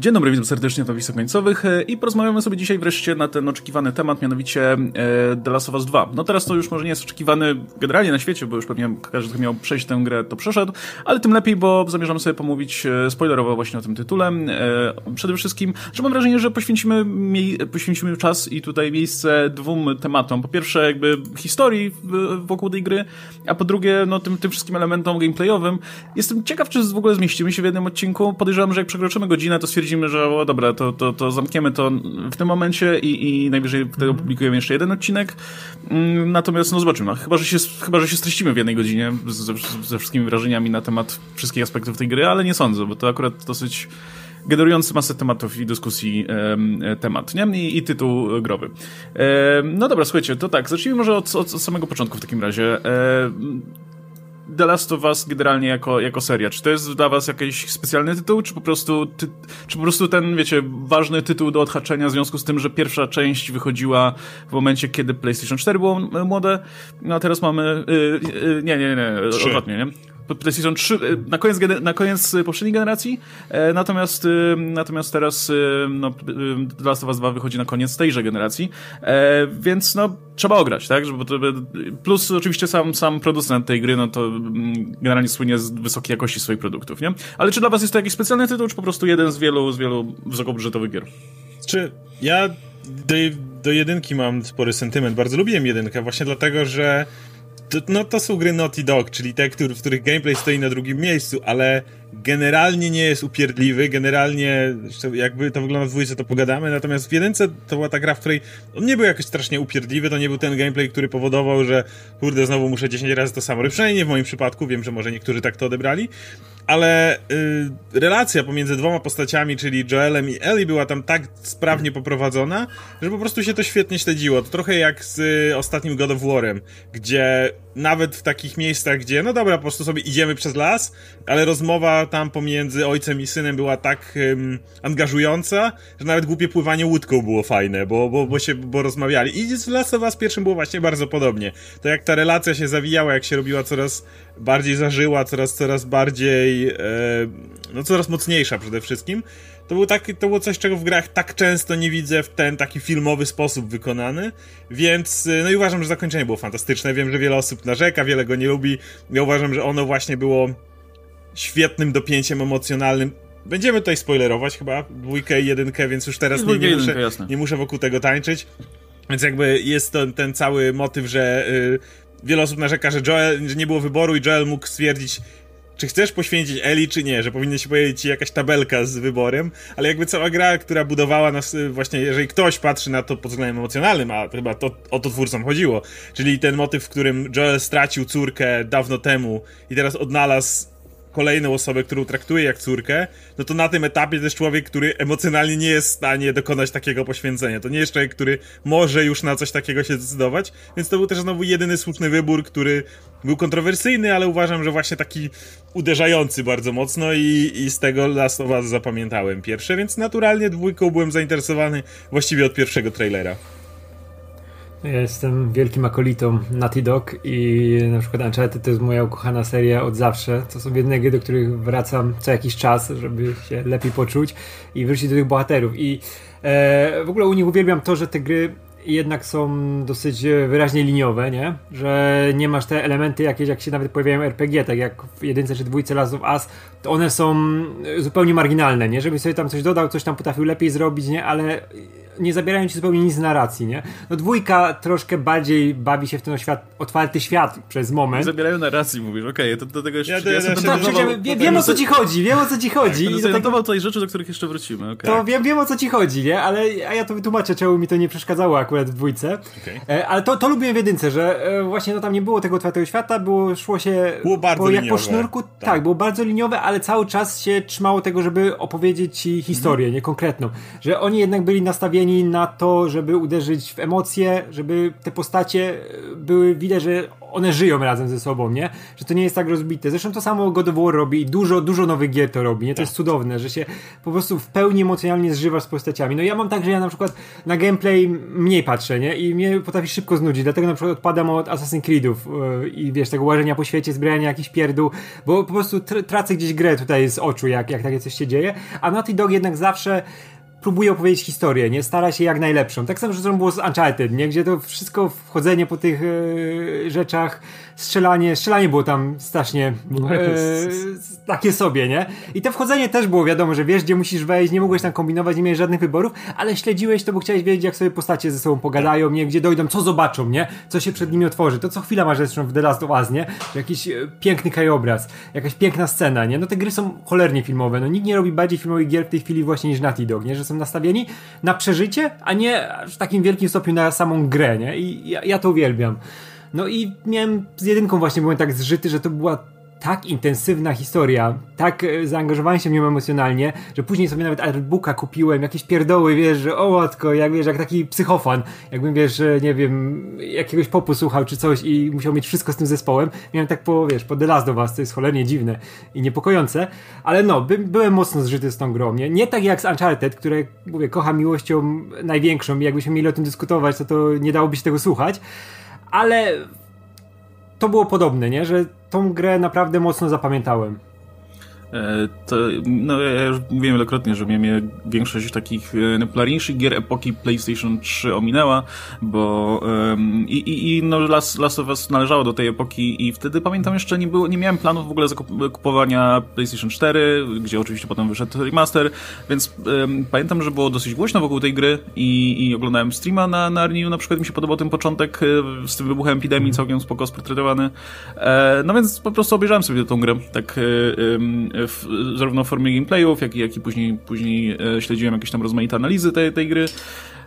Dzień dobry, witam serdecznie na Wisach Końcowych e, i porozmawiamy sobie dzisiaj wreszcie na ten oczekiwany temat, mianowicie e, The Last of Us 2. No teraz to już może nie jest oczekiwany generalnie na świecie, bo już pewnie każdy, kto miał przejść tę grę, to przeszedł, ale tym lepiej, bo zamierzamy sobie pomówić e, spoilerowo właśnie o tym tytule. Przede wszystkim, że mam wrażenie, że poświęcimy, poświęcimy czas i tutaj miejsce dwóm tematom. Po pierwsze jakby historii wokół tej gry, a po drugie no tym, tym wszystkim elementom gameplayowym. Jestem ciekaw, czy w ogóle zmieścimy się w jednym odcinku. Podejrzewam, że jak przekroczymy godzinę, to stwierdzimy stwierdzimy, że o dobra, to, to, to zamkniemy to w tym momencie i, i najwyżej wtedy mhm. opublikujemy jeszcze jeden odcinek. Mm, natomiast no zobaczymy. Chyba, że się, chyba, że się streścimy w jednej godzinie ze, ze wszystkimi wrażeniami na temat wszystkich aspektów tej gry, ale nie sądzę, bo to akurat dosyć generujący masę tematów i dyskusji e, temat, nie? I, i tytuł growy. E, no dobra, słuchajcie, to tak, zacznijmy może od, od, od samego początku w takim razie. E, The Last of Us generalnie jako, jako seria? Czy to jest dla was jakiś specjalny tytuł, czy po prostu ty, czy po prostu ten, wiecie, ważny tytuł do odhaczenia w związku z tym, że pierwsza część wychodziła w momencie, kiedy PlayStation 4 było młode, no a teraz mamy, yy, yy, nie, nie, nie, odwrotnie, nie? PlayStation 3 y, na koniec, na koniec poprzedniej generacji, e, natomiast, natomiast teraz no, The Last of Us 2 wychodzi na koniec tejże generacji, e, więc no trzeba ograć, tak? Plus oczywiście sam, sam producent tej gry, no to mm, generalnie słynie z wysokiej jakości swoich produktów, nie? Ale czy dla was jest to jakiś specjalny tytuł, czy po prostu jeden z wielu, z wielu wysokobudżetowych gier? Czy ja do, do jedynki mam spory sentyment, bardzo lubiłem jedynkę, właśnie dlatego, że to, no to są gry Naughty Dog, czyli te, w których gameplay stoi na drugim miejscu, ale generalnie nie jest upierdliwy, generalnie jakby to wygląda w dwójce, to pogadamy, natomiast w jedynce to była ta gra, w której on nie był jakoś strasznie upierdliwy, to nie był ten gameplay, który powodował, że kurde, znowu muszę 10 razy to samo, przynajmniej nie w moim przypadku, wiem, że może niektórzy tak to odebrali, ale y, relacja pomiędzy dwoma postaciami, czyli Joelem i Ellie była tam tak sprawnie poprowadzona, że po prostu się to świetnie śledziło. To trochę jak z y, ostatnim God of War'em, gdzie nawet w takich miejscach, gdzie no dobra, po prostu sobie idziemy przez las, ale rozmowa tam pomiędzy ojcem i synem była tak um, angażująca, że nawet głupie pływanie łódką było fajne, bo, bo, bo się bo rozmawiali. I z Last of Us pierwszym było właśnie bardzo podobnie. To jak ta relacja się zawijała, jak się robiła coraz bardziej zażyła, coraz, coraz bardziej, e, no coraz mocniejsza przede wszystkim, to, był taki, to było coś, czego w grach tak często nie widzę w ten taki filmowy sposób wykonany, więc e, no i uważam, że zakończenie było fantastyczne. Wiem, że wiele osób narzeka, wiele go nie lubi. Ja uważam, że ono właśnie było świetnym dopięciem emocjonalnym. Będziemy tutaj spoilerować chyba dwójkę i jedynkę, więc już teraz nie, nie, muszę, nie muszę wokół tego tańczyć. Więc jakby jest to, ten cały motyw, że y, wiele osób narzeka, że Joel, że nie było wyboru i Joel mógł stwierdzić, czy chcesz poświęcić Eli, czy nie, że powinien się pojawić jakaś tabelka z wyborem, ale jakby cała gra, która budowała nas, y, właśnie jeżeli ktoś patrzy na to pod względem emocjonalnym, a chyba to, o to twórcom chodziło, czyli ten motyw, w którym Joel stracił córkę dawno temu i teraz odnalazł kolejną osobę, którą traktuje jak córkę, no to na tym etapie to jest człowiek, który emocjonalnie nie jest w stanie dokonać takiego poświęcenia. To nie jest człowiek, który może już na coś takiego się zdecydować, więc to był też znowu jedyny słuszny wybór, który był kontrowersyjny, ale uważam, że właśnie taki uderzający bardzo mocno i, i z tego Last of Us zapamiętałem pierwsze, więc naturalnie dwójką byłem zainteresowany właściwie od pierwszego trailera. Ja jestem wielkim akolitą Naughty Dog i na przykład Uncharted to jest moja ukochana seria od zawsze. To są jedne gry, do których wracam co jakiś czas, żeby się lepiej poczuć i wrócić do tych bohaterów. I e, w ogóle u nich uwielbiam to, że te gry jednak są dosyć wyraźnie liniowe, nie? Że nie masz te elementy jakieś, jak się nawet pojawiają RPG, tak jak w jedynce czy dwójce Last of Us, one są zupełnie marginalne, nie? Żeby sobie tam coś dodał, coś tam potrafił lepiej zrobić, nie? Ale nie zabierają ci zupełnie nic z narracji, nie? No dwójka troszkę bardziej bawi się w ten świat, otwarty świat przez moment. Nie zabierają narracji, mówisz, okej, okay, to do tego jeszcze... Ja, ja, ja, no tak, wiem, wiem o co ci chodzi, wiem o co ci chodzi. Tak, notował tutaj rzeczy, do których jeszcze wrócimy, okay. To wiem, wiem o co ci chodzi, nie? Ale a ja to wytłumaczę, czemu mi to nie przeszkadzało akurat w dwójce. Okay. E, ale to, to lubiłem w jedynce, że e, właśnie no tam nie było tego otwartego świata, było, szło się było bardzo po, jak po sznurku. Tak. tak. było bardzo liniowe, ale cały czas się trzymało tego, żeby opowiedzieć ci historię, mhm. nie konkretną. Że oni jednak byli nastawieni na to, żeby uderzyć w emocje, żeby te postacie były, widać, że one żyją razem ze sobą, nie? Że to nie jest tak rozbite. Zresztą to samo God of War robi i dużo, dużo nowych gier to robi, nie? To tak. jest cudowne, że się po prostu w pełni emocjonalnie zżywasz z postaciami. No ja mam tak, że ja na przykład na gameplay mniej patrzę, nie? I mnie potrafi szybko znudzić, dlatego na przykład odpadam od Assassin's Creedów yy, i wiesz, tego łażenia po świecie, zbierania jakichś pierdół, bo po prostu tr tracę gdzieś grę tutaj z oczu, jak, jak takie coś się dzieje, a Naughty Dog jednak zawsze próbuje opowiedzieć historię, nie? Stara się jak najlepszą. Tak samo, że było z Uncharted, nie? Gdzie to wszystko wchodzenie po tych e, rzeczach, strzelanie, strzelanie było tam strasznie no e, takie sobie, nie? I to wchodzenie też było wiadomo, że wiesz, gdzie musisz wejść, nie mogłeś tam kombinować, nie miałeś żadnych wyborów, ale śledziłeś to, bo chciałeś wiedzieć, jak sobie postacie ze sobą pogadają, nie? Gdzie dojdą, co zobaczą, nie? Co się przed nimi otworzy. To co chwila masz zresztą w The Last of Us, nie? Jakiś e, piękny krajobraz, jakaś piękna scena, nie? No te gry są cholernie filmowe, no nikt nie robi bardziej filmowych gier w tej chwili właśnie niż Naughty Dog, nie? Że są nastawieni na przeżycie, a nie w takim wielkim stopniu na samą grę, nie? I ja, ja to uwielbiam. No i miałem z jedynką właśnie byłem tak zżyty, że to była tak intensywna historia, tak e, zaangażowałem się w nią emocjonalnie, że później sobie nawet artbooka kupiłem, jakieś pierdoły, wiesz, że o łatko, jak wiesz, jak taki psychofan, jakbym, wiesz, nie wiem, jakiegoś popu słuchał czy coś i musiał mieć wszystko z tym zespołem. Miałem tak po, wiesz, po The Last of Us, to jest cholernie dziwne i niepokojące, ale no, by, byłem mocno zżyty z tą grą, nie? Nie tak jak z Uncharted, które, mówię, kocham miłością największą i jakbyśmy mieli o tym dyskutować, to to nie dałoby się tego słuchać, ale to było podobne, nie? Że tą grę naprawdę mocno zapamiętałem. E, to, no ja już mówiłem wielokrotnie, że mnie większość takich e, najpopularniejszych gier epoki PlayStation 3 ominęła, bo um, i, i, i no Last, Last of Us należało do tej epoki i wtedy pamiętam jeszcze nie było, nie miałem planów w ogóle kupowania PlayStation 4, gdzie oczywiście potem wyszedł remaster, więc um, pamiętam, że było dosyć głośno wokół tej gry i, i oglądałem streama na, na Arniu, na przykład mi się podobał ten początek e, z tym wybuchem epidemii, całkiem spoko sportretowany. E, no więc po prostu obejrzałem sobie tę grę, tak e, w, zarówno w formie gameplayów, jak i, jak i później, później e, śledziłem jakieś tam rozmaite analizy tej, tej gry.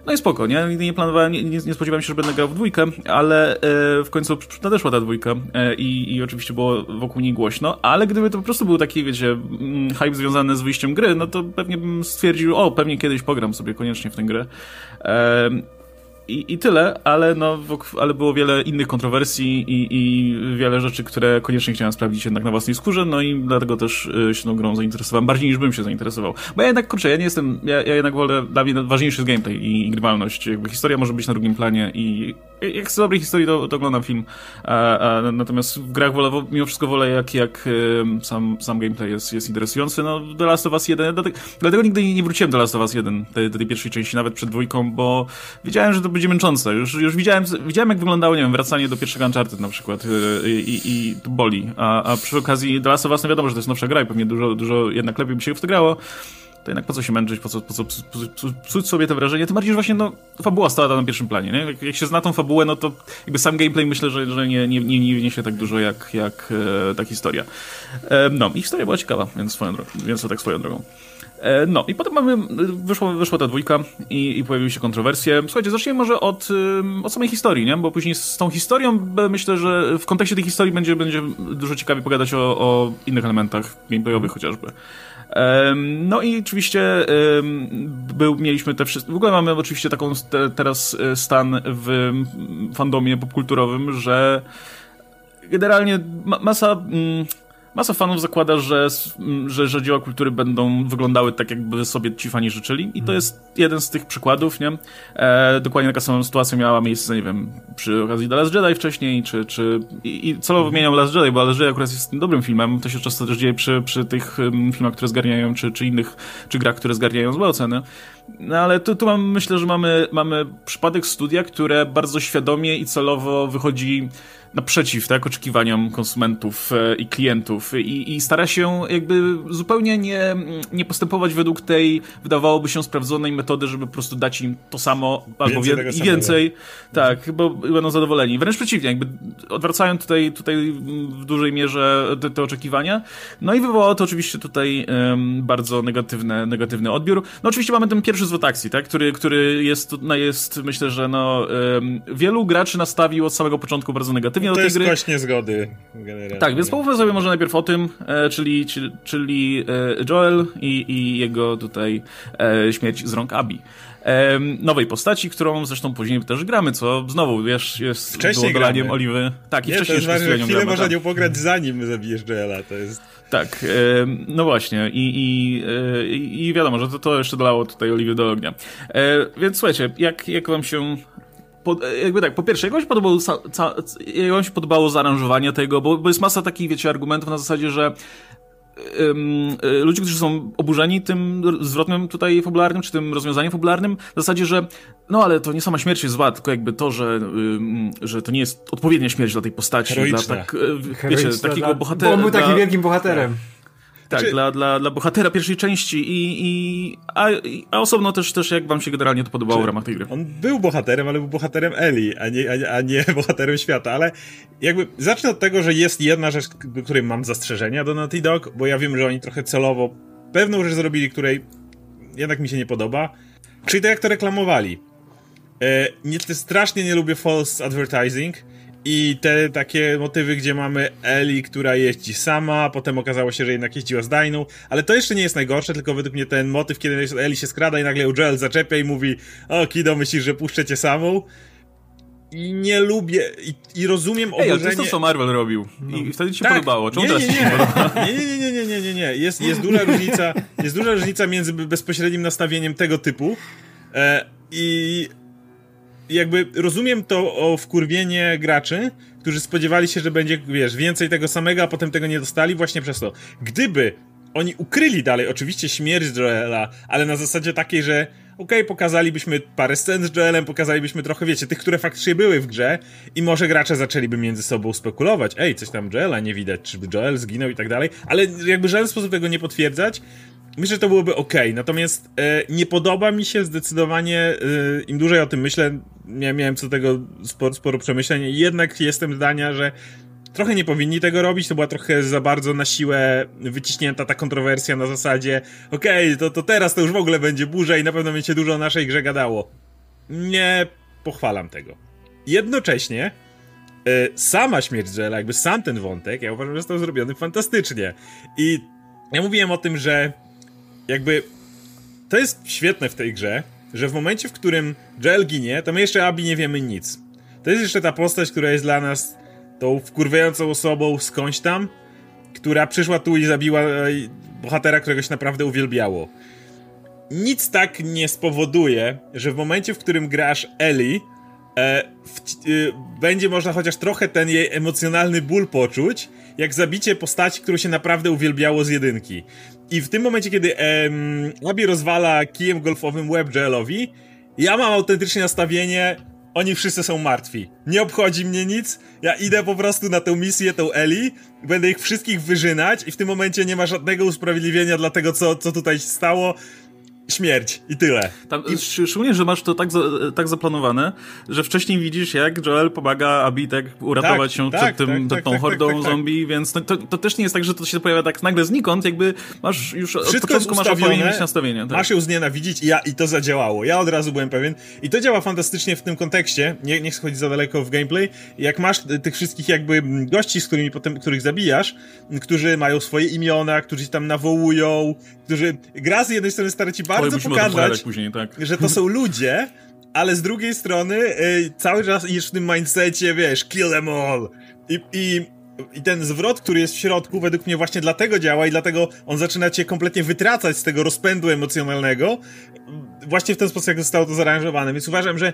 No i spoko, nie? Nigdy nie planowałem, nie, nie, spodziewałem się, że będę grał w dwójkę, ale e, w końcu nadeszła ta dwójka e, i, i oczywiście było wokół niej głośno, ale gdyby to po prostu był taki, wiecie, mm, hype związany z wyjściem gry, no to pewnie bym stwierdził, o, pewnie kiedyś pogram sobie koniecznie w tę grę. E, i, I tyle, ale, no, ale było wiele innych kontrowersji i, i wiele rzeczy, które koniecznie chciałem sprawdzić jednak na własnej skórze, no i dlatego też y, się tą grą zainteresowałem, bardziej niż bym się zainteresował. Bo ja jednak, kurczę, ja nie jestem, ja, ja jednak wolę, dla mnie ważniejszy jest gameplay i, i grywalność. Jakby historia może być na drugim planie i jak chcę dobrej historii, to, to oglądam film, a, a, natomiast w grach wolę, mimo wszystko wolę, jak, jak sam, sam gameplay jest, jest interesujący. No, The Last of Us 1, dlatego, dlatego nigdy nie wróciłem do Last of Us 1, tej, tej pierwszej części, nawet przed dwójką, bo wiedziałem, że to będzie męczące. Już, już widziałem, widziałem, jak wyglądało, nie wiem, wracanie do pierwszego Uncharted na przykład y, i, i, to boli. A, a przy okazji The Last of Us, no wiadomo, że to jest nowsza gra i pewnie dużo, dużo jednak lepiej by się w to grało to jednak po co się męczyć, po co, po co psuć sobie te wrażenie, tym bardziej, że właśnie no, fabuła stała na pierwszym planie, nie? Jak, jak, się zna tą fabułę, no to jakby sam gameplay myślę, że, że nie, nie, nie, nie wniesie tak dużo jak, jak e, ta historia. E, no, i historia była ciekawa, więc, swoją więc to tak swoją drogą. E, no i potem mamy, wyszło, wyszła ta dwójka i, i pojawiły się kontrowersje. Słuchajcie, zacznijmy może od, od samej historii, nie? Bo później z tą historią myślę, że w kontekście tej historii będzie, będzie dużo ciekawiej pogadać o, o innych elementach gameplayowych chociażby. No i oczywiście był, mieliśmy te wszystkie. W ogóle mamy oczywiście taką te, teraz e, stan w fandomie popkulturowym, że generalnie masa. Mm, Masa fanów zakłada, że, że, że dzieła kultury będą wyglądały tak, jakby sobie ci fani życzyli i to mhm. jest jeden z tych przykładów, nie? E, dokładnie taka sama sytuacja miała miejsce, nie wiem, przy okazji The Last Jedi wcześniej, czy, czy i, i celowo mhm. wymieniam Last Jedi, bo Last Jedi akurat jest dobrym filmem, to się często też dzieje przy, przy tych filmach, które zgarniają, czy, czy innych, czy grach, które zgarniają złe oceny. No ale tu, tu mam, myślę, że mamy, mamy przypadek studia, które bardzo świadomie i celowo wychodzi naprzeciw tak, oczekiwaniom konsumentów e, i klientów i, i stara się jakby zupełnie nie, nie postępować według tej, wydawałoby się, sprawdzonej metody, żeby po prostu dać im to samo albo więcej wie, i więcej, tak, bo będą zadowoleni. Wręcz przeciwnie, jakby odwracają tutaj, tutaj w dużej mierze te, te oczekiwania. No i wywołało to oczywiście tutaj um, bardzo negatywny, negatywny odbiór. No oczywiście mamy ten pierwszy zwrot akcji, tak, który, który jest, no jest myślę, że no, um, wielu graczy nastawił od samego początku bardzo negatywnie to do tej jest gry. kość niezgody generalnie. Tak, więc pomówmy sobie może najpierw o tym, e, czyli, czyli, e, Joel i, i jego tutaj e, śmierć z rąk Abi. Nowej postaci, którą zresztą później też gramy, co znowu, wiesz, jest Wcześniej dolaniem oliwy. Tak, i Nie, to wcześniej jest ważne, że jeszcze chwilę można tak. nią pograć zanim zabijesz Joela, to jest... Tak, no właśnie i, i, i wiadomo, że to, to jeszcze dolało tutaj oliwy do ognia. Więc słuchajcie, jak, jak wam się pod, e, jakby tak, po pierwsze, jak wam się podobało, ca, ca, jak wam się podobało zaaranżowanie tego, bo, bo jest masa takich, wiecie, argumentów na zasadzie, że y, ludzie, którzy są oburzeni tym zwrotem tutaj fabularnym, czy tym rozwiązaniem fabularnym, w zasadzie, że no ale to nie sama śmierć jest zła, tylko jakby to, że, ym, że to nie jest odpowiednia śmierć dla tej postaci, dla Heroiczna. tak, y, wiecie, takiego dla- bohatera. Bo on był dla- takim wielkim bohaterem. Tak, dla, dla, dla bohatera pierwszej części i, i a, i- a osobno też, też jak wam się generalnie to podobało w ramach tej gry. On był bohaterem, ale był bohaterem Eli, a nie, a, nie- a nie bohaterem świata, ale jakby zacznę od tego, że jest jedna rzecz, do której mam zastrzeżenia do Naughty Dog, bo ja wiem, że oni trochę celowo pewną rzecz zrobili, której jednak mi się nie podoba, czyli to jak to reklamowali. E, nie, strasznie nie lubię false advertising i te takie motywy, gdzie mamy Eli, która jeździ sama, potem okazało się, że jednak jeździła z Dainą, ale to jeszcze nie jest najgorsze, tylko według mnie ten motyw, kiedy Eli się skrada i nagle Joel zaczepia i mówi o Kido, myślisz, że puszczę cię samą? I nie lubię, i, i rozumiem Ej, ale to oburzenie... jest to, co Marvel robił. I wtedy ci się Tak. podobało. Czemu nie, nie. nie, nie, nie, nie, nie, nie, nie. Jest, jest duża różnica, jest duża różnica między bezpośrednim nastawieniem tego typu e, i jakby rozumiem to o wkurwienie graczy, którzy spodziewali się, że będzie, wiesz, więcej tego samego, a potem tego nie dostali właśnie przez to. Gdyby oni ukryli dalej oczywiście śmierć Joela, ale na zasadzie takiej, że okej, pokazalibyśmy parę scen z Joelem, pokazalibyśmy trochę, wiecie, tych, które faktycznie były w grze i może gracze zaczęliby między sobą spekulować, ej, coś tam Joela nie widać, czy Joel zginął i tak dalej, ale jakby w żaden sposób tego nie potwierdzać, Myślę, że to byłoby ok, natomiast e, nie podoba mi się zdecydowanie, e, im dłużej o tym myślę, miałem co do tego sporo, sporo przemyśleń, jednak jestem zdania, że trochę nie powinni tego robić, to była trochę za bardzo na siłę wyciśnięta ta kontrowersja na zasadzie okej, to, to teraz to już w ogóle będzie burza i na pewno będzie dużo o naszej grze gadało. Nie pochwalam tego. Jednocześnie e, sama śmierć Joela, jakby sam ten wątek, ja uważam, że został zrobiony fantastycznie. I ja mówiłem o tym, że jakby to jest świetne w tej grze, że w momencie, w którym Joel ginie, to my jeszcze Abi nie wiemy nic. To jest jeszcze ta postać, która jest dla nas tą wkurwiającą osobą skądś tam, która przyszła tu i zabiła e, bohatera, którego się naprawdę uwielbiało. Nic tak nie spowoduje, że w momencie, w którym grasz Ellie, e, w, y, będzie można chociaż trochę ten jej emocjonalny ból poczuć, jak zabicie postaci, którą się naprawdę uwielbiało z jedynki. I w tym momencie, kiedy em, Abby rozwala kijem golfowym łeb ja mam autentycznie nastawienie, oni wszyscy są martwi. Nie obchodzi mnie nic, ja idę po prostu na tę misję, tą Eli, będę ich wszystkich wyżynać i w tym momencie nie ma żadnego usprawiedliwienia dla tego, co, co tutaj się stało. Śmierć i tyle. Tam, sz- Szczególnie, że masz to tak, za, tak zaplanowane, że wcześniej widzisz, jak Joel pomaga Abi tak uratować Tak, się tak, przed tym, tak, tą, tak, tak, hordą tak, tak, tak. zombie, więc to, to, to też nie jest tak, że to się pojawia tak nagle znikąd, jakby masz już od Wszystko jest początku masz odpowiednie mieć nastawienie. Tak. Masz ją znienawidzić i, ja, i to zadziałało. Ja od razu byłem pewien. I to działa fantastycznie w tym kontekście. Nie, chodzić za daleko w gameplay. Jak masz y, tych wszystkich jakby mm, gości, z którymi potem, których zabijasz, m, którzy mają swoje imiona, którzy tam nawołują, którzy... Gra z jednej strony stara ci bardzo pokazać, później, tak. że to są ludzie, ale z drugiej strony y, cały czas idziesz w tym mindsetie, wiesz, kill them all. I, i, I ten zwrot, który jest w środku, według mnie właśnie dlatego działa i dlatego on zaczyna cię kompletnie wytracać z tego rozpędu emocjonalnego, właśnie w ten sposób, jak zostało to zaaranżowane. Więc uważam, że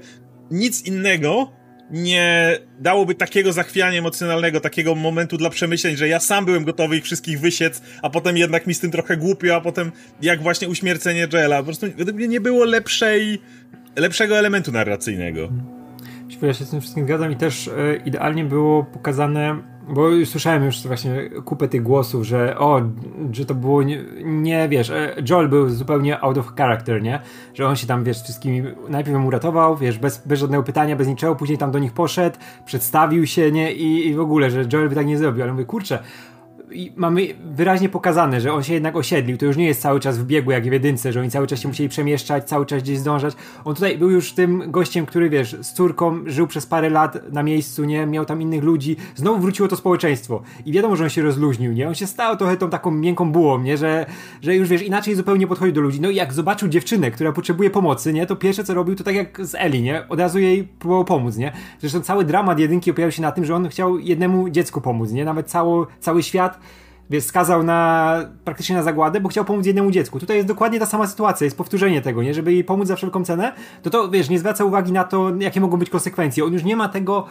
nic innego nie dałoby takiego zachwiania emocjonalnego, takiego momentu dla przemyśleń, że ja sam byłem gotowy ich wszystkich wysiec, a potem jednak mi z tym trochę głupio, a potem jak właśnie uśmiercenie Joela. Po prostu według mnie nie było lepszej, lepszego elementu narracyjnego. Ja się z tym wszystkim zgadzam i też e, idealnie było pokazane, bo słyszałem już właśnie kupę tych głosów, że o, że to było nie, nie wiesz, e, Joel był zupełnie out of character, nie? Że on się tam, wiesz, wszystkimi najpierw ją uratował, wiesz, bez, bez żadnego pytania, bez niczego, później tam do nich poszedł, przedstawił się, nie? I, i w ogóle, że Joel by tak nie zrobił, ale mówię, kurczę, i mamy wyraźnie pokazane, że on się jednak osiedlił. To już nie jest cały czas w biegu jak w jedynce, że oni cały czas się musieli przemieszczać, cały czas gdzieś zdążać. On tutaj był już tym gościem, który wiesz, z córką żył przez parę lat na miejscu, nie? Miał tam innych ludzi. Znowu wróciło to społeczeństwo. I wiadomo, że on się rozluźnił, nie? On się stał trochę tą taką miękką bułą, nie? Że, że już wiesz, inaczej zupełnie podchodzi do ludzi. No i jak zobaczył dziewczynę, która potrzebuje pomocy, nie? To pierwsze co robił to tak jak z Eli, nie? Od razu jej próbował pomóc, nie? Zresztą cały dramat jedynki opierał się na tym, że on chciał jednemu dziecku pomóc, nie? Nawet cało, cały świat wiesz, skazał na praktycznie na zagładę, bo chciał pomóc jednemu dziecku. Tutaj jest dokładnie ta sama sytuacja, jest powtórzenie tego, nie? Żeby jej pomóc za wszelką cenę, to to, wiesz, nie zwraca uwagi na to, jakie mogą być konsekwencje. On już nie ma tego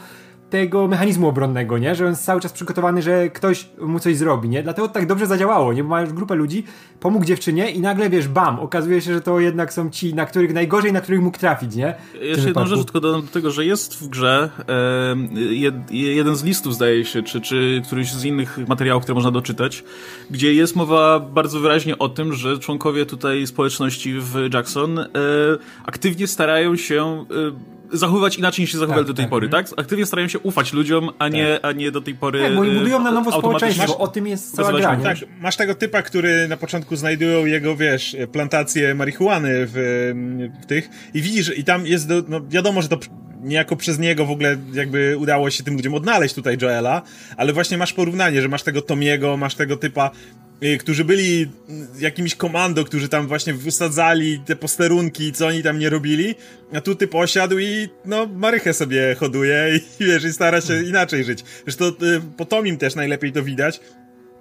tego mechanizmu obronnego, nie? Że on jest cały czas przygotowany, że ktoś mu coś zrobi, nie? Dlatego tak dobrze zadziałało, nie? Bo ma już grupę ludzi, pomógł dziewczynie i nagle, wiesz, bam, okazuje się, że to jednak są ci, na których najgorzej, na których mógł trafić, nie? Jeszcze jedną rzecz tylko dodam do tego, że jest w grze e, jed, jeden z listów, zdaje się, czy, czy któryś z innych materiałów, które można doczytać, gdzie jest mowa bardzo wyraźnie o tym, że członkowie tutaj społeczności w Jackson e, aktywnie starają się e, zachowywać inaczej niż się zachowali tak, do tej tak, pory, mhm. tak? Aktywnie starają się ufać ludziom, a nie, tak. a nie do tej pory. Tak, bo oni budują na nowo społeczeństwo, o tym jest cała gra. Tak, masz tego typa, który na początku znajdują jego, wiesz, plantację marihuany w, w tych i widzisz, i tam jest, do, no wiadomo, że to niejako przez niego w ogóle jakby udało się tym ludziom odnaleźć tutaj Joela, ale właśnie masz porównanie, że masz tego Tomiego, masz tego typa którzy byli jakimś komando, którzy tam właśnie wysadzali te posterunki, co oni tam nie robili, a tu typ osiadł i no marychę sobie hoduje i wiesz, i stara się inaczej żyć. Zresztą y, po Tomim też najlepiej to widać,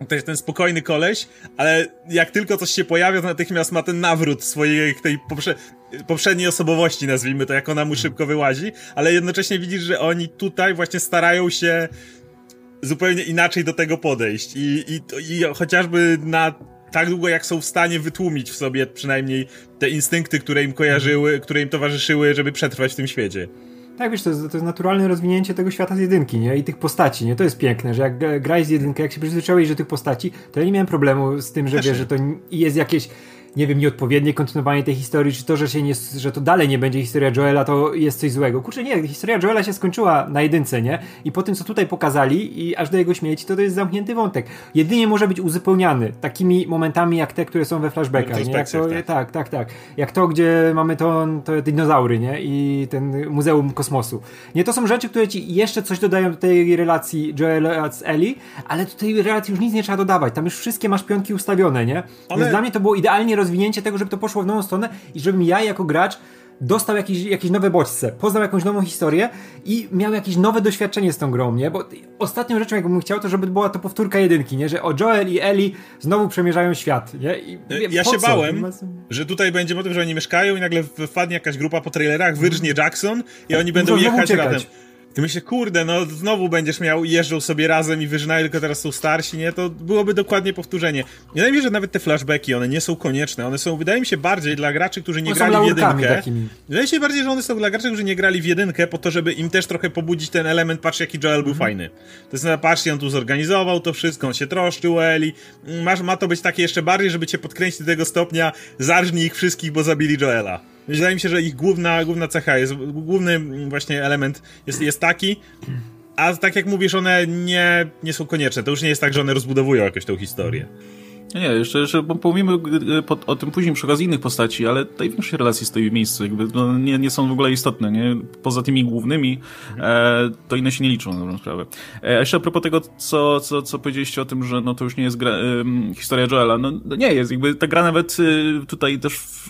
to jest ten spokojny koleś, ale jak tylko coś się pojawia, to natychmiast ma ten nawrót swojej tej poprze poprzedniej osobowości, nazwijmy to, jak ona mu szybko wyłazi, ale jednocześnie widzisz, że oni tutaj właśnie starają się zupełnie inaczej do tego podejść. I, i, i chociażby na tak długo, jak są w stanie wytłumić w sobie przynajmniej te instynkty, które im kojarzyły, które im towarzyszyły, żeby przetrwać w tym świecie. Tak, wiesz, to jest, to jest naturalne rozwinięcie tego świata z jedynki, nie? I tych postaci, nie? To jest piękne, że jak grałeś z jedynkę, jak się przyzwyczaiłeś do tych postaci, to ja nie miałem problemu z tym, że wiesz, że to jest jakieś nie wiem, nieodpowiednie kontynuowanie tej historii, czy to, że się nie, że to dalej nie będzie historia Joela, to jest coś złego. Kurczę, nie, historia Joela się skończyła na jedynce, nie? I po tym, co tutaj pokazali i aż do jego śmierci, to to jest zamknięty wątek. Jedynie może być uzupełniany takimi momentami, jak te, które są we flashbackach, nie? Jak to, tak. tak, tak, tak. Jak to, gdzie mamy to, to dinozaury, nie? I ten Muzeum Kosmosu. Nie, to są rzeczy, które ci jeszcze coś dodają do tej relacji Joela z Ellie, ale do tej relacji już nic nie trzeba dodawać. Tam już wszystkie masz pionki ustawione, nie? Ale... Więc dla mnie to było idealnie rozwiązane rozwinięcie tego, żeby to poszło w nową stronę i żebym ja jako gracz dostał jakieś, jakieś nowe bodźce, poznał jakąś nową historię i miał jakieś nowe doświadczenie z tą grą, nie? Bo ostatnią rzeczą, jakbym chciał, to żeby była to powtórka jedynki, nie? Że o Joel i Ellie znowu przemierzają świat, nie? I, ja się co? bałem, że tutaj będzie o tym, że oni mieszkają i nagle wpadnie jakaś grupa po trailerach, wyrżnie Jackson i oni będą jechać razem. Ty myślisz, kurde, no znowu będziesz miał, jeżdżą sobie razem i wyżynają, tylko teraz są starsi, nie? To byłoby dokładnie powtórzenie. Mi się, że nawet te flashbacki, one nie są konieczne. One są, wydaje mi się, bardziej dla graczy, którzy nie grali w jedynkę. Takimi. Wydaje mi się bardziej, że one są dla graczy, którzy nie grali w jedynkę, po to, żeby im też trochę pobudzić ten element, patrz jaki Joel był mhm. fajny. To jest, no, patrzcie, on tu zorganizował to wszystko, on się troszczył o Eli. Ma, ma to być takie jeszcze bardziej, żeby cię podkręcić do tego stopnia, zarżnij ich wszystkich, bo zabili Joela. Wydaje mi się, że ich główna, główna cecha jest, główny właśnie element jest, jest taki, a tak jak mówisz, one nie, nie są konieczne. To już nie jest tak, że one rozbudowują jakoś tą historię. Nie, jeszcze, jeszcze pomówimy e, o tym później przy okazji innych postaci, ale największość relacji stoi w miejscu, jakby no, nie, nie są w ogóle istotne, nie? Poza tymi głównymi, e, to inne się nie liczą na dobrą sprawę. E, a jeszcze a propos tego, co, co, co powiedzieliście o tym, że no to już nie jest gra, e, historia Joela, no, no, nie jest, jakby ta gra nawet e, tutaj też w,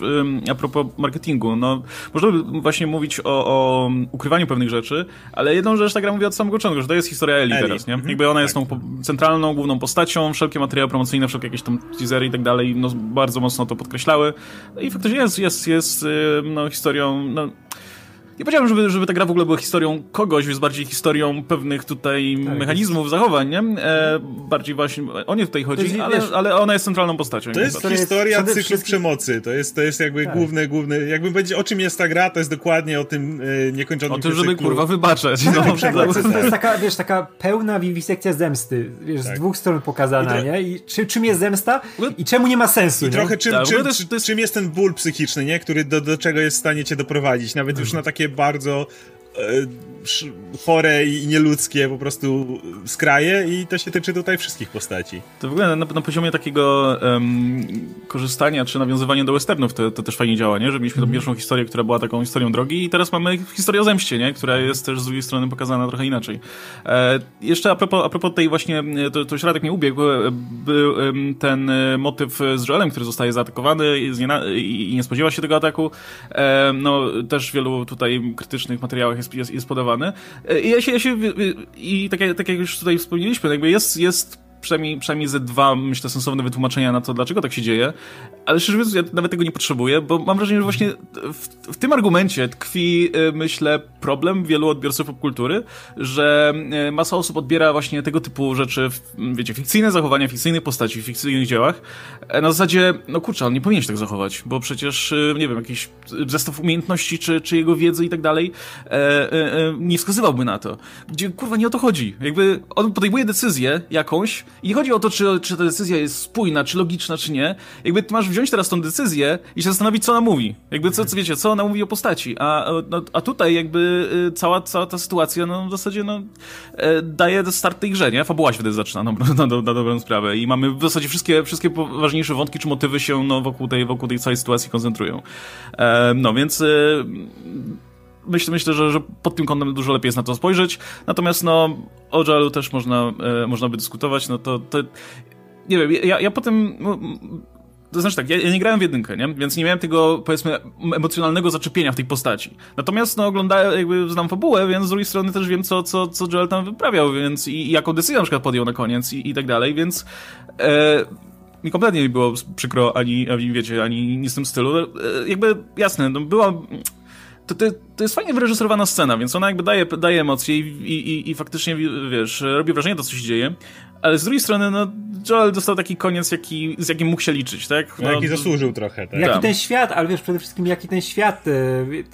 a propos marketingu, no można by właśnie mówić o, o ukrywaniu pewnych rzeczy, ale jedną rzecz ta gra mówi od samego początku, że to jest historia Eli, Eli. teraz, nie? Mhm. Jakby ona jest tak. tą centralną, główną postacią, wszelkie materiały promocyjne, wszelkie jakieś tam teasery i tak dalej, no, bardzo mocno to podkreślały. No I faktycznie jest, jest, jest no, historią, no, nie powiedziałem, żeby, żeby ta gra w ogóle była historią kogoś, jest bardziej historią pewnych tutaj tak, mechanizmów, jest... zachowań, nie? E, bardziej właśnie o nie tutaj chodzi, jest, ale, wiesz, ale ona jest centralną postacią. To jest historia cyklu wszystkim... przemocy, to jest, to jest jakby tak. główny, główny, jakby będzie o czym jest ta gra, to jest dokładnie o tym e, niekończonym O tym, żeby cyklu. kurwa wybaczać. Tak, no, tak, tak, to jest taka, wiesz, taka pełna wiwisekcja zemsty, wiesz, z tak. dwóch stron pokazana, I nie? I czy, czym jest zemsta i czemu nie ma sensu, I nie? trochę czym, czym, to jest, to jest... czym jest ten ból psychiczny, nie? Który do, do czego jest w stanie cię doprowadzić, nawet już na takie bardzo chore i nieludzkie po prostu skraje i to się tyczy tutaj wszystkich postaci. To w ogóle na, na poziomie takiego um, korzystania czy nawiązywania do westernów to, to też fajnie działa, nie? Że mieliśmy tą pierwszą historię, która była taką historią drogi i teraz mamy historię o zemście, nie? Która jest też z drugiej strony pokazana trochę inaczej. E, jeszcze a propos, a propos tej właśnie, to, to środek nie ubiegł, e, był ten e, motyw z Joelem, który zostaje zaatakowany i, i nie spodziewa się tego ataku. E, no, też w wielu tutaj krytycznych materiałach jest, jest, jest podawany. E, I ja się, ja się i tak jak, tak jak już tutaj wspomnieliśmy, jakby jest, jest przynajmniej, przynajmniej ze dwa, myślę, sensowne wytłumaczenia na to, dlaczego tak się dzieje, ale szczerze mówiąc, ja nawet tego nie potrzebuję, bo mam wrażenie, że właśnie w, w tym argumencie tkwi, y, myślę, problem wielu odbiorców popkultury, że y, masa osób odbiera właśnie tego typu rzeczy, wiecie, fikcyjne zachowania, fikcyjnych postaci w fikcyjnych dziełach, e, na zasadzie, no kurczę, on nie powinien się tak zachować, bo przecież, y, nie wiem, jakiś zestaw umiejętności, czy, czy jego wiedzy i tak dalej, e, e, nie wskazywałby na to. Gdzie, kurwa, nie o to chodzi. Jakby on podejmuje decyzję jakąś, i chodzi o to, czy, czy ta decyzja jest spójna, czy logiczna, czy nie. Jakby ty masz wziąć teraz tą decyzję i się zastanowić, co ona mówi. Jakby, co, co wiecie, co ona mówi o postaci. A, no, a tutaj jakby y, cała, cała ta sytuacja, no w zasadzie, no, e, daje start tej grze, nie? Fabuła się wtedy zaczyna, no, na, na, na dobrą sprawę. I mamy w zasadzie wszystkie, wszystkie ważniejsze wątki, czy motywy się, no, wokół tej, wokół tej całej sytuacji koncentrują. E, no, więc... E, myślę, myślę że, że pod tym kątem dużo lepiej jest na to spojrzeć. Natomiast no, o Joelu też można, e, można by dyskutować. No to, to nie wiem, ja, ja potem no, to znaczy tak, ja, ja, nie grałem w jedynkę, nie? Więc nie miałem tego, powiedzmy, emocjonalnego zaczepienia w tej postaci. Natomiast, no, oglądałem, jakby znam fabułę, więc z drugiej strony też wiem, co, co, co Joel tam wyprawiał, więc i, i jaką decyzję na przykład podjął na koniec i, i tak dalej, więc e, mi kompletnie nie było przykro, ani, ani wiecie, ani nic w tym stylu. E, jakby, jasne, no, była to, to, to jest fajnie wyreżyserowana scena, więc ona jakby daje, daje emocje i, i, i, faktycznie, wiesz, robi wrażenie to, co się dzieje, ale z drugiej strony, no, Joel dostał taki koniec, jaki, z jakim mógł się liczyć, tak? No, jaki zasłużył trochę, tak? Jaki tak. ten świat, ale wiesz, przede wszystkim jaki ten świat, e,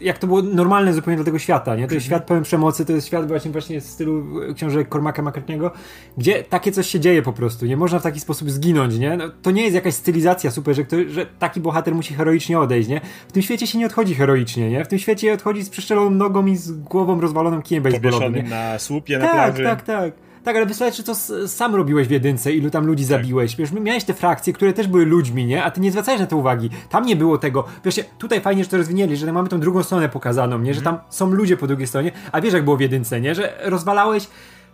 jak to było normalne zupełnie dla tego świata, nie? To jest świat pełen przemocy, to jest świat właśnie właśnie w stylu książek Cormaca McCartney'ego, gdzie takie coś się dzieje po prostu, nie można w taki sposób zginąć, nie? No, to nie jest jakaś stylizacja super, że, kto, że taki bohater musi heroicznie odejść, nie? W tym świecie się nie odchodzi heroicznie, nie? W tym świecie odchodzi z przeszczeloną nogą i z głową rozwaloną kijem baseballowym. na słupie, na tak, plaży. Tak, tak, tak. Tak, ale wystarczy, to sam robiłeś w jedynce, ilu tam ludzi tak. zabiłeś. Wiesz, miałeś te frakcje, które też były ludźmi, nie? A ty nie zwracałeś na to uwagi. Tam nie było tego. Wiesz, tutaj fajnie, że to rozwinęli, że mamy tą drugą stronę pokazaną, nie? Że tam są ludzie po drugiej stronie, a wiesz, jak było w jedynce, nie? Że rozwalałeś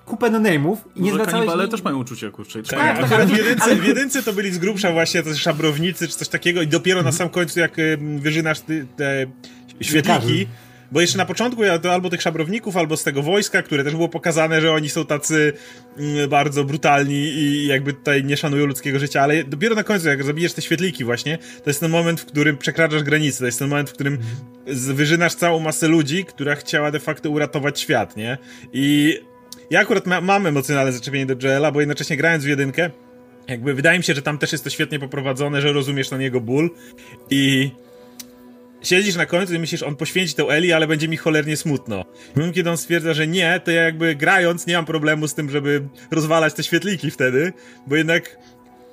kupę no-name'ów i nie zwracałeś... ale też mają uczucie, kurczę. Tak, tak, tak, ale w, jedynce, ale... w jedynce to byli z grubsza właśnie te szabrownicy czy coś takiego i dopiero na sam końcu, jak wyżynasz te świetliki, bo jeszcze na początku ja to albo tych szabrowników, albo z tego wojska, które też było pokazane, że oni są tacy mm, bardzo brutalni i jakby tutaj nie szanują ludzkiego życia, ale dopiero na końcu, jak zabijesz te świetliki właśnie, to jest ten moment, w którym przekraczasz granicę, to jest ten moment, w którym wyżynasz całą masę ludzi, która chciała de facto uratować świat, nie? I ja akurat ma mam emocjonalne zaczepienie do Joela, bo jednocześnie grając w jedynkę, jakby wydaje mi się, że tam też jest to świetnie poprowadzone, że rozumiesz na niego ból i siedzisz na końcu i myślisz, on poświęci tą Eli, ale będzie mi cholernie smutno. W kiedy on stwierdza, że nie, to ja jakby grając nie mam problemu z tym, żeby rozwalać te świetliki wtedy, bo jednak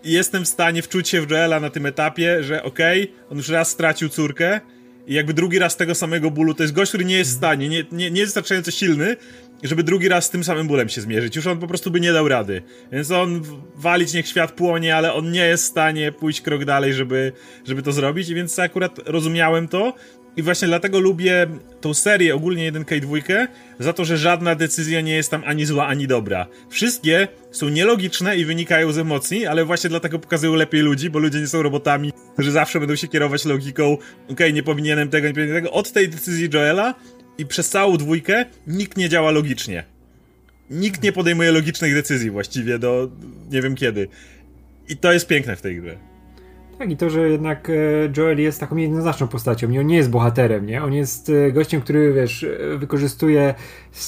jestem w stanie wczuć się w Joela na tym etapie, że okej, okay, on już raz stracił córkę i jakby drugi raz tego samego bólu, to jest gość, który nie jest w stanie, nie, nie, nie jest wystarczająco silny, żeby drugi raz z tym samym bólem się zmierzyć. Już on po prostu by nie dał rady. Więc on walić niech świat płonie, ale on nie jest w stanie pójść krok dalej, żeby, żeby to zrobić. I więc akurat rozumiałem to. I właśnie dlatego lubię tą serię, ogólnie jedynkę i dwójkę, za to, że żadna decyzja nie jest tam ani zła, ani dobra. Wszystkie są nielogiczne i wynikają z emocji, ale właśnie dlatego pokazują lepiej ludzi, bo ludzie nie są robotami, że zawsze będą się kierować logiką, okej, okay, nie powinienem tego, nie powinienem tego. Od tej decyzji Joela i przez całą dwójkę nikt nie działa logicznie. Nikt nie podejmuje logicznych decyzji właściwie do nie wiem kiedy. I to jest piękne w tej grze. Tak, i to, że jednak e, Joel jest taką jednoznaczną postacią. Nie, on nie jest bohaterem, nie? On jest e, gościem, który, wiesz, e, wykorzystuje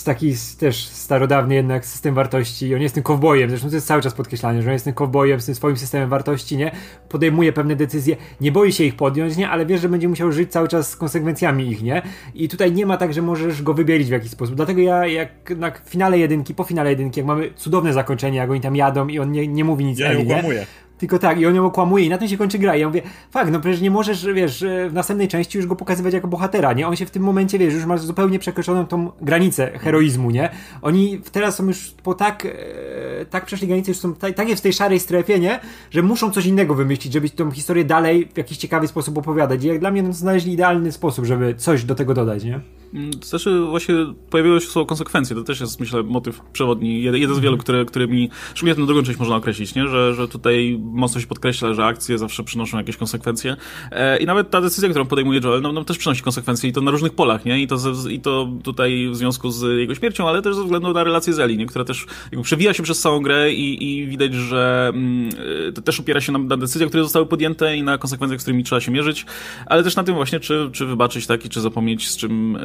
taki też starodawny jednak system wartości. On jest tym kowbojem, zresztą to jest cały czas podkreślane, że on jest tym kowbojem z tym swoim systemem wartości, nie? Podejmuje pewne decyzje, nie boi się ich podjąć, nie? Ale wiesz, że będzie musiał żyć cały czas z konsekwencjami ich, nie? I tutaj nie ma tak, że możesz go wybielić w jakiś sposób. Dlatego ja, jak na finale jedynki, po finale jedynki, jak mamy cudowne zakończenie, jak oni tam jadą i on nie, nie mówi nic ja Eli, nie? Tylko tak, i on ją okłamuje i na tym się kończy gra. I ja mówię, fakt, no przecież nie możesz, wiesz, w następnej części już go pokazywać jako bohatera, nie? On się w tym momencie, wiesz, już ma zupełnie przekroczoną tą granicę heroizmu, nie? Oni teraz są już po tak, e, tak przeszli granicę, już są tak, tak jest w tej szarej strefie, nie? Że muszą coś innego wymyślić, żeby tą historię dalej w jakiś ciekawy sposób opowiadać. I jak dla mnie no, znaleźli idealny sposób, żeby coś do tego dodać, nie? Znaczy właśnie pojawiło się słowo konsekwencje, to też jest myślę motyw przewodni, jeden z wielu, który, który mi, szczególnie tę drugą część można określić, nie? Że, że tutaj mocno się podkreśla, że akcje zawsze przynoszą jakieś konsekwencje e, i nawet ta decyzja, którą podejmuje Joel, no, no też przynosi konsekwencje i to na różnych polach, nie? I to, ze, i to tutaj w związku z jego śmiercią, ale też ze względu na relację z Eli, nie? Która też jakby przewija się przez całą grę i, i widać, że mm, e, to też opiera się na, na decyzjach, które zostały podjęte i na konsekwencjach, z którymi trzeba się mierzyć, ale też na tym właśnie, czy, czy wybaczyć tak i czy zapomnieć, z czym e,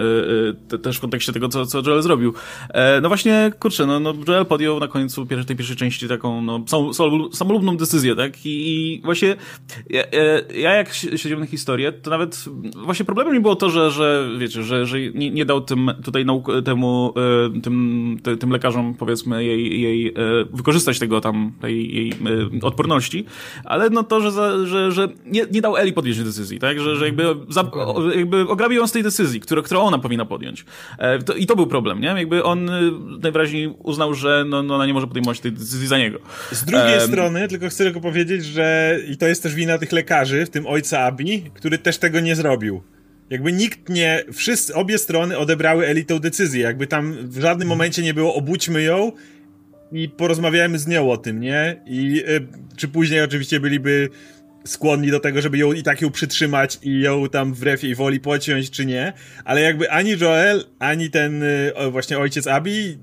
te, też w kontekście tego, co, co Joel zrobił. E, no właśnie, kurczę, no, no Joel podjął na końcu pierwszej, tej pierwszej części taką no, samolubną decyzję, tak? I, i właśnie ja, e, ja jak siedziałem na historię, to nawet właśnie problemem nie było to, że, że wiecie, że, że nie, nie dał tym tutaj nauk- temu e, tym, tym lekarzom powiedzmy jej, jej wykorzystać tego tam, tej jej odporności, ale no to, że, że, że nie, nie dał Eli podjąć decyzji, tak? Że, że jakby, za, jakby ograbił ją z tej decyzji, którą, którą ona powinna podjąć. E, to, I to był problem, nie? Jakby on y, najwyraźniej uznał, że no, no ona nie może podejmować tej decyzji za niego. Z drugiej um, strony, tylko chcę tylko powiedzieć, że i to jest też wina tych lekarzy, w tym ojca Abi, który też tego nie zrobił. Jakby nikt nie, wszyscy, obie strony odebrały elitą decyzję, jakby tam w żadnym momencie nie było obudźmy ją i porozmawiajmy z nią o tym, nie? I y, czy później oczywiście byliby skłonni do tego, żeby ją i tak ją przytrzymać i ją tam wbrew jej woli pociąć, czy nie. Ale jakby ani Joel, ani ten y, właśnie ojciec Abi, y,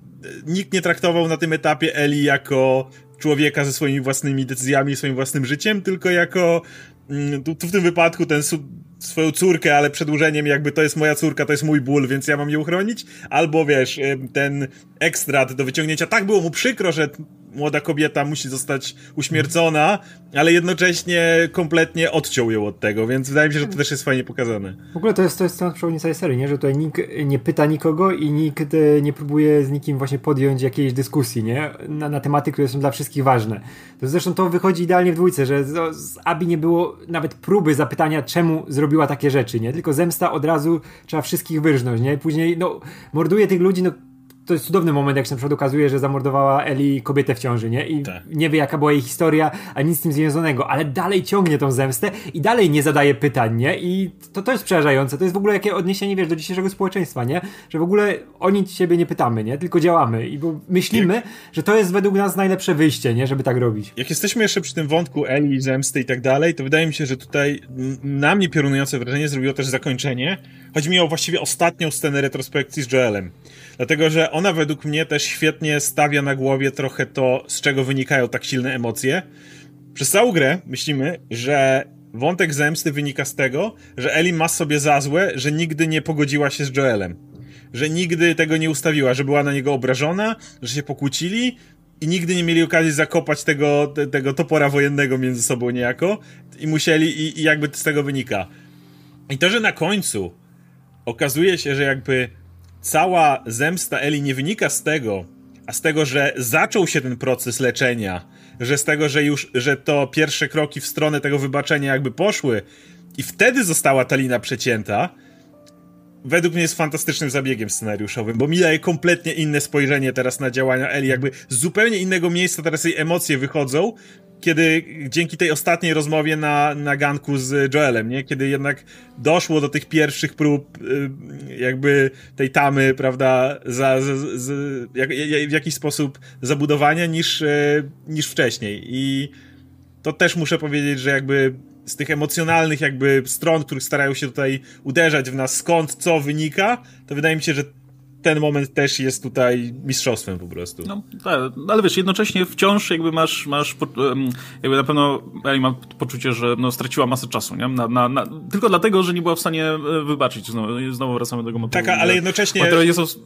nikt nie traktował na tym etapie Eli jako człowieka ze swoimi własnymi decyzjami, swoim własnym życiem, tylko jako mm, tu, tu w tym wypadku ten swoją córkę, ale przedłużeniem jakby to jest moja córka, to jest mój ból, więc ja mam ją chronić, albo wiesz, y, ten ekstrat do wyciągnięcia, tak było mu przykro, że młoda kobieta musi zostać uśmiercona, ale jednocześnie kompletnie odciął ją od tego, więc wydaje mi się, że to też jest fajnie pokazane. W ogóle to jest, to jest temat przewodniczącej serii, nie? że tutaj nikt nie pyta nikogo i nikt e, nie próbuje z nikim właśnie podjąć jakiejś dyskusji nie? Na, na tematy, które są dla wszystkich ważne. To zresztą to wychodzi idealnie w dwójce, że z, z Abi nie było nawet próby zapytania, czemu zrobiła takie rzeczy, nie? tylko zemsta od razu trzeba wszystkich wyrżnąć. Nie? Później no, morduje tych ludzi, no to jest cudowny moment, jak się na przykład okazuje, że zamordowała Eli kobietę w ciąży, nie? I tak. nie wie, jaka była jej historia, a nic z tym związanego, ale dalej ciągnie tą zemstę i dalej nie zadaje pytań, nie? I to, to jest przerażające. To jest w ogóle jakie odniesienie, wiesz, do dzisiejszego społeczeństwa, nie? Że w ogóle o nic siebie nie pytamy, nie? Tylko działamy i bo myślimy, jak... że to jest według nas najlepsze wyjście, nie? Żeby tak robić. Jak jesteśmy jeszcze przy tym wątku Eli, zemsty i tak dalej, to wydaje mi się, że tutaj na mnie piorunujące wrażenie zrobiło też zakończenie. Chodzi mi o właściwie ostatnią scenę retrospekcji z Joelem. Dlatego, że ona według mnie też świetnie stawia na głowie trochę to, z czego wynikają tak silne emocje. Przez całą grę myślimy, że wątek zemsty wynika z tego, że Ellie ma sobie za złe, że nigdy nie pogodziła się z Joelem. Że nigdy tego nie ustawiła, że była na niego obrażona, że się pokłócili i nigdy nie mieli okazji zakopać tego, te, tego topora wojennego między sobą niejako i musieli, i, i jakby z tego wynika. I to, że na końcu okazuje się, że jakby cała zemsta Eli nie wynika z tego, a z tego, że zaczął się ten proces leczenia, że z tego, że już, że to pierwsze kroki w stronę tego wybaczenia jakby poszły i wtedy została ta lina przecięta, według mnie jest fantastycznym zabiegiem scenariuszowym, bo mi daje kompletnie inne spojrzenie teraz na działania Eli, jakby z zupełnie innego miejsca teraz jej emocje wychodzą, kiedy dzięki tej ostatniej rozmowie na, na ganku z Joelem, nie? Kiedy jednak doszło do tych pierwszych prób y, jakby tej tamy, prawda, za, za, za jak, w jakiś sposób zabudowania niż, y, niż wcześniej. I to też muszę powiedzieć, że jakby z tych emocjonalnych jakby stron, których starają się tutaj uderzać w nas, skąd co wynika, to wydaje mi się, że ten moment też jest tutaj mistrzostwem po prostu. No, tak, ale wiesz, jednocześnie wciąż jakby masz, masz jakby na pewno ja mam poczucie, że no, straciła masę czasu, nie? Na, na, na, tylko dlatego, że nie była w stanie e, wybaczyć. Znowu, znowu wracamy do tego motywu. Tak, ale jednocześnie...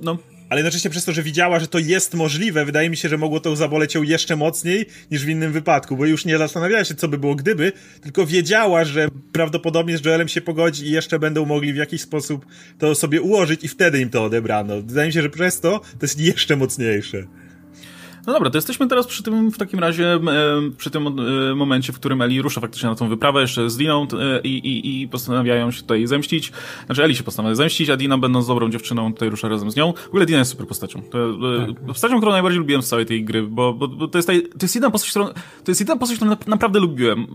No ale jednocześnie przez to, że widziała, że to jest możliwe, wydaje mi się, że mogło to zaboleć ją jeszcze mocniej niż w innym wypadku, bo już nie zastanawiała się, co by było gdyby, tylko wiedziała, że prawdopodobnie z Joelem się pogodzi i jeszcze będą mogli w jakiś sposób to sobie ułożyć i wtedy im to odebrano. Wydaje mi się, że przez to to jest jeszcze mocniejsze. No dobra, to jesteśmy teraz przy tym, w takim razie, e, przy tym e, momencie, w którym Eli rusza faktycznie na tą wyprawę jeszcze z Diną e, i, i, i postanawiają się tutaj zemścić. Znaczy Eli się postanawia zemścić, a Dina będąc dobrą dziewczyną tutaj rusza razem z nią. W ogóle Dina jest super postacią. To, tak. Postacią, którą najbardziej lubiłem z całej tej gry, bo, bo, bo to, jest taj, to jest jedna postać, którą, to jest jedna postać, którą naprawdę lubiłem.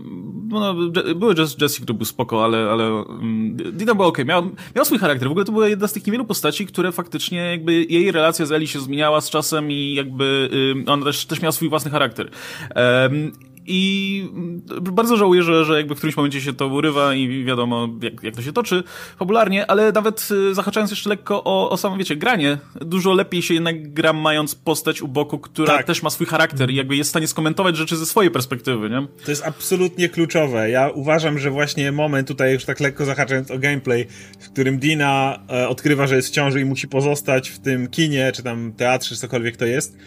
No, były Jesse, który był spoko, ale, ale um, Dina była okej. Okay. Miał, miał swój charakter. W ogóle to była jedna z tych niewielu postaci, które faktycznie jakby jej relacja z Eli się zmieniała z czasem i jakby ona też, też miała swój własny charakter. Um, i bardzo żałuję, że, że jakby w którymś momencie się to urywa i wiadomo, jak, jak to się toczy popularnie, ale nawet y, zahaczając jeszcze lekko o, o samo, wiecie, granie, dużo lepiej się jednak gra mając postać u boku, która tak. też ma swój charakter i jakby jest w stanie skomentować rzeczy ze swojej perspektywy, nie? To jest absolutnie kluczowe. Ja uważam, że właśnie moment tutaj już tak lekko zahaczając o gameplay, w którym Dina e, odkrywa, że jest w ciąży i musi pozostać w tym kinie, czy tam teatrze, czy cokolwiek to jest,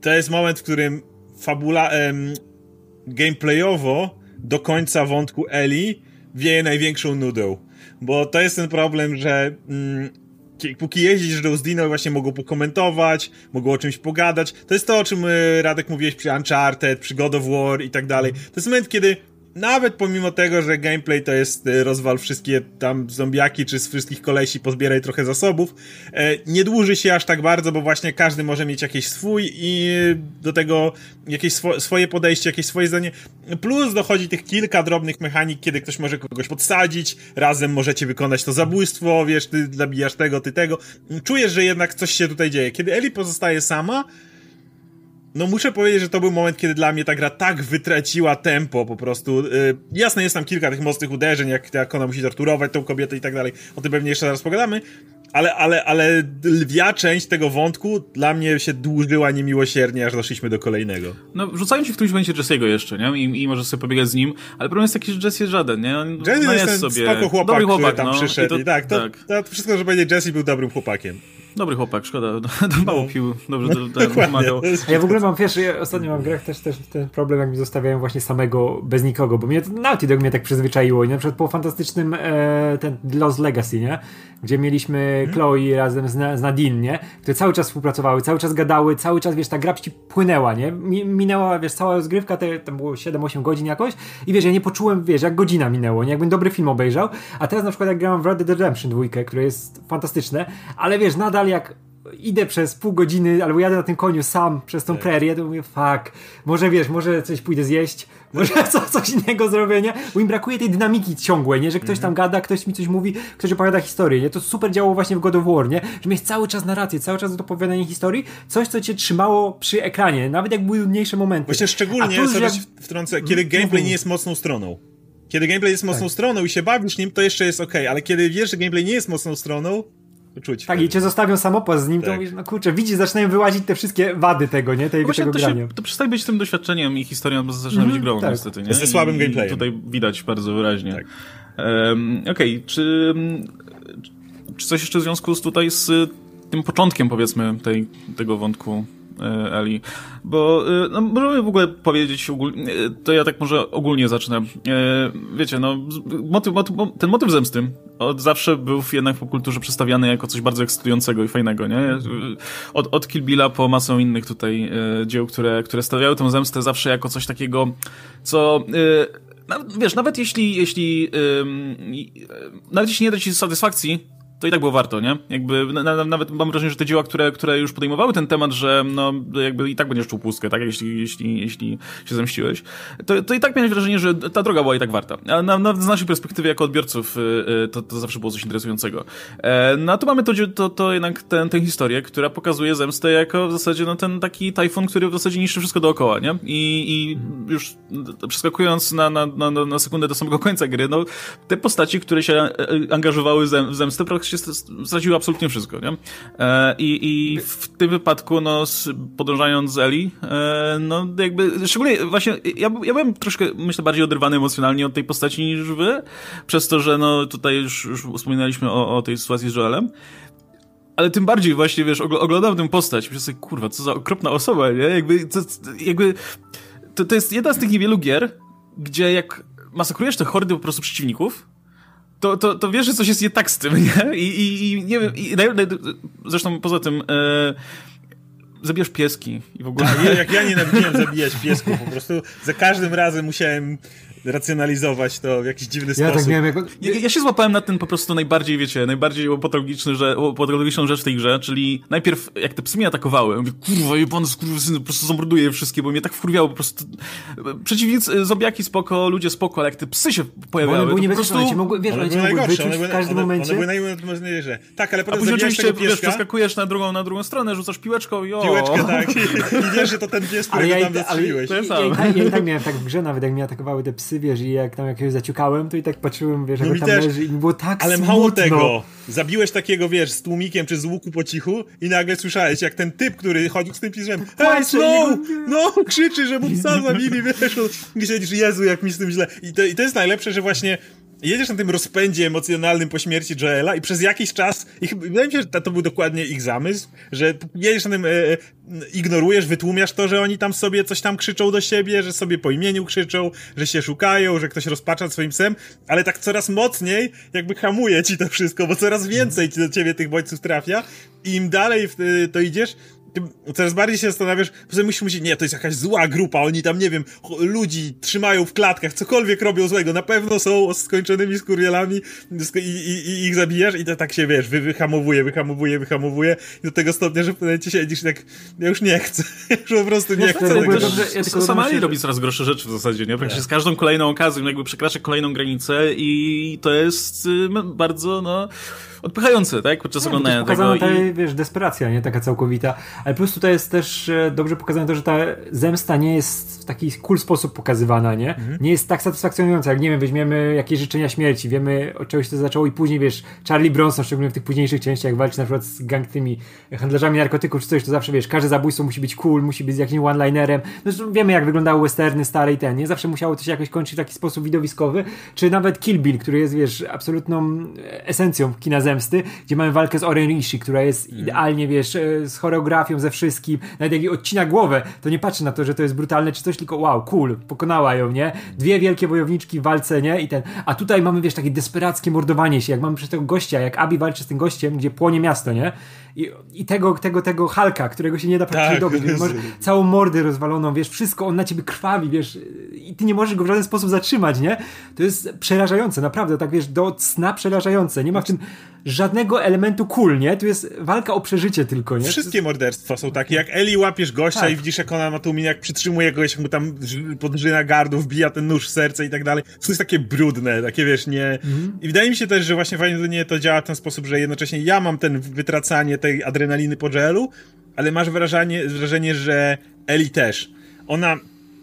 to jest moment, w którym fabula, gameplayowo do końca wątku Eli wieje największą nudą. Bo to jest ten problem, że mm, póki jeździsz do Dino właśnie mogą pokomentować, mogą o czymś pogadać. To jest to, o czym y, Radek mówiłeś przy Uncharted, przy God of War i tak dalej. To jest moment, kiedy nawet pomimo tego, że gameplay to jest e, rozwal wszystkie tam zombiaki, czy z wszystkich kolesi pozbieraj trochę zasobów, e, nie dłuży się aż tak bardzo, bo właśnie każdy może mieć jakiś swój i do tego jakieś swo swoje podejście, jakieś swoje zdanie. Plus dochodzi tych kilka drobnych mechanik, kiedy ktoś może kogoś podsadzić, razem możecie wykonać to zabójstwo, wiesz, ty zabijasz tego, ty tego. Czujesz, że jednak coś się tutaj dzieje. Kiedy Eli pozostaje sama, no muszę powiedzieć, że to był moment, kiedy dla mnie ta gra tak wytraciła tempo po prostu. Yy, jasne, jest tam kilka tych mocnych uderzeń, jak, jak ona musi torturować tą kobietę i tak dalej. O tym pewnie jeszcze zaraz pogadamy. Ale, ale, ale lwia część tego wątku dla mnie się dłużyła niemiłosiernie, aż doszliśmy do kolejnego. No, wrzucają ci w którymś momencie Jesse'ego jeszcze, nie? I, I możesz sobie pobiegać z nim, ale problem jest taki, że Jesse jest żaden, nie? On, Jesse no jest, jest sobie spoko chłopak, dobry chłopak, który tam no, przyszedł. I, to, i tak, to, tak. To wszystko, że będzie Jesse był dobrym chłopakiem. Dobry chłopak, szkoda. Mało no. pił, dobrze to, to pomagał. A ja w ogóle mam, wiesz, ja ostatnio mam w grach też, też ten problem, jak mi zostawiają właśnie samego, bez nikogo, bo mnie Naughty Dog mnie tak przyzwyczaiło. Nie? Na przykład po fantastycznym e, ten Lost Legacy, nie? Gdzie mieliśmy? Chloe razem z, z Nadine, nie? które cały czas współpracowały, cały czas gadały, cały czas, wiesz, ta gra ci płynęła, nie? Minęła, wiesz, cała rozgrywka, te, tam było 7-8 godzin jakoś i wiesz, ja nie poczułem, wiesz, jak godzina minęło, nie? Jakbym dobry film obejrzał, a teraz na przykład jak grałem w Red Dead Redemption 2, które jest fantastyczne, ale wiesz, nadal jak idę przez pół godziny, albo jadę na tym koniu sam przez tą tak. prerię, to mówię, fuck, może wiesz, może coś pójdę zjeść, może co, coś innego zrobię, nie? Bo im brakuje tej dynamiki ciągłej, nie? Że ktoś tam gada, ktoś mi coś mówi, ktoś opowiada historię, nie? To super działało właśnie w God of War, nie? Że mieć cały czas narrację, cały czas opowiadanie historii, coś, co cię trzymało przy ekranie, nawet jak były mniejsze momenty. Właśnie szczególnie, sobie jak... wtrącę, kiedy gameplay nie jest mocną stroną. Kiedy gameplay jest mocną tak. stroną i się bawisz nim, to jeszcze jest ok, ale kiedy wiesz, że gameplay nie jest mocną stroną, czuć. Tak, i cię zostawią samopas z nim, tak. to mówisz, no kurczę, widzisz, zaczynają wyłazić te wszystkie wady tego, nie? Tej, no tego to grania. Się, to przestaje być tym doświadczeniem i historią, zaczyna mm, być grą tak. niestety, nie? Ze słabym gameplayem. Tutaj widać bardzo wyraźnie. Tak. Um, Okej, okay. czy, czy coś jeszcze w związku z tutaj z tym początkiem, powiedzmy, tej, tego wątku E, Eli. Bo e, no, możemy w ogóle powiedzieć ogólnie, e, to ja tak może ogólnie zacznę. Wiecie, no, motyw, motyw, ten motyw zemsty od zawsze był jednak w popkulturze przedstawiany jako coś bardzo ekscytującego i fajnego, nie? Od, od Kill Billa po masę innych tutaj dzieł, które, które stawiały tę zemstę zawsze jako coś takiego, co wiesz, nawet jeśli, jeśli nawet jeśli nie da ci satysfakcji, to i tak było warto, nie? Jakby na, nawet mam wrażenie, że te dzieła, które, które już podejmowały ten temat, że no jakby i tak będziesz czuł pustkę, tak? Jeśli, jeśli, jeśli się zemściłeś, to, to i tak miałem wrażenie, że ta droga była i tak warta. A na, na, z naszej perspektywy jako odbiorców y, y, to, to zawsze było coś interesującego. E, no a tu mamy to, to, to jednak tę ten, historię, która pokazuje zemstę jako w zasadzie no ten taki tajfun, który w zasadzie niszczy wszystko dookoła, nie? I, i już przeskakując na, na, na, na sekundę do samego końca gry, no te postaci, które się e, angażowały w zemstę, praktycznie straciły absolutnie wszystko, nie? E, i, I w tym wypadku, no, podążając z Eli, e, no, jakby, szczególnie właśnie, ja, ja byłem troszkę, myślę, bardziej oderwany emocjonalnie od tej postaci niż wy, przez to, że, no, tutaj już, już wspominaliśmy o, o tej sytuacji z Joelem, ale tym bardziej właśnie, wiesz, oglądam tę postać, myślę sobie, kurwa, co za okropna osoba, nie? Jakby, to, jakby, to, to jest jedna z tych niewielu gier, gdzie jak masakrujesz te hordy po prostu przeciwników, to, to, to wiesz, że coś jest nie tak z tym, nie? I, i, i nie wiem, i, zresztą poza tym, zabijasz pieski i w ogóle... A, jak ja nienawidziłem zabijać piesków, po prostu za każdym razem musiałem racjonalizować to w jakiś dziwny ja tak sposób. Tak miałem jako... ja, ja, się złapałem na ten po prostu najbardziej, wiecie, najbardziej patologiczny, że, patologiczną rzecz w tej grze, czyli najpierw jak te psy mnie atakowały, mówię, kurwa, je pan skurwysyn, po prostu zamorduję je wszystkie, bo mnie tak wkurwiało po prostu. Przeciwnicy, zobiaki spoko, ludzie spoko, ale jak te psy się pojawiały, one były to po prostu... Mogły, wiesz, one one były najgorsze, one były, w każdym one, momencie. One były. Tak, ale A potem później zabijasz oczywiście, tego wiesz, przeskakujesz na drugą, na drugą stronę, rzucasz piłeczką i o... piłeczkę, tak, i, i wiesz, że to ten pies, Ale którego ja, tam zastrzeliłeś. ja, ja, tak, ja i tak miałem tak w grze, nawet jak mnie atakowały te psy, wiesz, i jak tam jakiegoś zaciukałem, to i tak patrzyłem, wiesz, jak No tam też. leży i mi było tak Ale smutno. mało tego, zabiłeś takiego, wiesz, z tłumikiem czy z łuku po cichu i nagle słyszałeś, jak ten typ, który chodził z tym piżem, Płacze no, no, krzyczy, że mu psa zabili, wiesz, on- i siedzisz, Jezu, jak mi z tym źle. I to, I to jest najlepsze, że właśnie jedziesz na tym rozpędzie emocjonalnym po śmierci Joela i przez jakiś czas, i wydaje mi się, że to, to był dokładnie ich zamysł, że jedziesz na tym, e, e, ignorujesz, wytłumiasz to, że oni tam sobie coś tam krzyczą do siebie, że sobie po imieniu krzyczą, że się szukają, że ktoś rozpacza swoim psem, ale tak coraz mocniej jakby hamuje ci to wszystko, bo coraz więcej ci do ciebie tych bodźców trafia i im dalej w, e, to idziesz, tym coraz bardziej się zastanawiasz, sobie myślisz, myślisz, nie, to jest jakaś zła grupa, oni tam, nie wiem, ludzi trzymają w klatkach, cokolwiek robią złego, na pewno są skończonymi skurwielami sk- i, i, i ich zabijasz i to tak się, wiesz, wy, wyhamowuje, wyhamowuje, wyhamowuje i do tego stopnia, że w momencie siedzisz tak, ja już nie chcę, już po prostu nie Wiesz, chcę to dobrze- ja tylko Ali jeszcze, robi coraz gorsze rzeczy w zasadzie, nie? Praktycznie z każdą kolejną okazją jakby przekracza kolejną granicę i to jest y, bardzo, no, odpychające, tak? Podczas No, oglądania tego. pokazana ta, I... wiesz, desperacja, nie? Taka całkowita. Ale plus tutaj jest też e, dobrze pokazane to, że ta zemsta nie jest w taki cool sposób pokazywana, nie? Mhm. Nie jest tak satysfakcjonująca, jak nie wiem, weźmiemy jakieś życzenia śmierci, wiemy od czegoś to zaczęło i później, wiesz, Charlie Bronson, szczególnie w tych późniejszych częściach, jak walczy na przykład z gang tymi handlarzami narkotyków czy coś, to zawsze, wiesz, każde zabójstwo musi być cool, musi być z jakimś one-linerem. Zresztą wiemy, jak wyglądały westerny stare i ten, nie? Zawsze musiało to się jakoś kończyć w taki sposób widowiskowy, czy nawet Kill Bill, który jest, wiesz, absolutną esencją kina zemsty, gdzie mamy walkę z Oren Rishi, która jest idealnie, wiesz, e, z choreografią, ze wszystkim. Nawet jak jej odcina głowę, to nie patrzy na to, że to jest brutalne czy coś, tylko wow, cool, pokonała ją, nie? Dwie wielkie wojowniczki w walce, nie? I ten. A tutaj mamy, wiesz, takie desperackie mordowanie się, jak mamy przez tego gościa, jak Abi walczy z tym gościem, gdzie płonie miasto, nie? I, i tego, tego, tego Halka, którego się nie da praktycznie Tak, dobić. Masz całą mordę rozwaloną, wiesz, wszystko, on na ciebie krwawi, wiesz, i ty nie możesz go w żaden sposób zatrzymać, nie? To jest przerażające, naprawdę, tak wiesz, do cna przerażające. Nie ma w tym żadnego elementu cool, nie? Tu jest walka o przeżycie tylko, nie? Wszystkie morderstwa są takie, jak Eli łapiesz gościa Tak. i widzisz, jak ona ma tu minę, jak przytrzymuje kogoś, jak mu tam podrzyna gardło, wbija ten nóż w serce i tak dalej. To jest takie brudne, takie wiesz, nie... I wydaje mi się też, że właśnie fajnie to nie to działa w ten sposób, że jednocześnie ja mam ten wytracanie tej adrenaliny po Joelu, ale masz wrażenie, wrażenie, że Eli też. Ona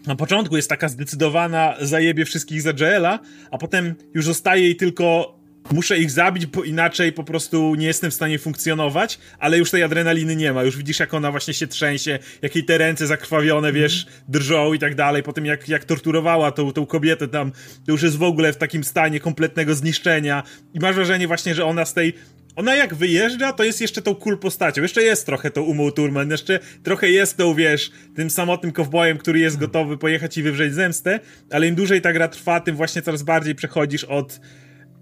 na początku jest taka zdecydowana, zajebie wszystkich za Joela, a potem już zostaje jej tylko muszę ich zabić, bo inaczej po prostu nie jestem w stanie funkcjonować, ale już tej adrenaliny nie ma. Już widzisz, jak ona właśnie się trzęsie, jak jej te ręce zakrwawione, wiesz, drżą i tak dalej. Potem jak, jak torturowała tą, tą kobietę tam, to już jest w ogóle w takim stanie kompletnego zniszczenia. I masz wrażenie właśnie, że ona z tej ona jak wyjeżdża, to jest jeszcze tą cool postacią. Jeszcze jest trochę tą Umą Turman, jeszcze trochę jest tą, wiesz, tym samotnym kowbojem, który jest gotowy pojechać i wywrzeć zemstę, ale im dłużej ta gra trwa, tym właśnie coraz bardziej przechodzisz od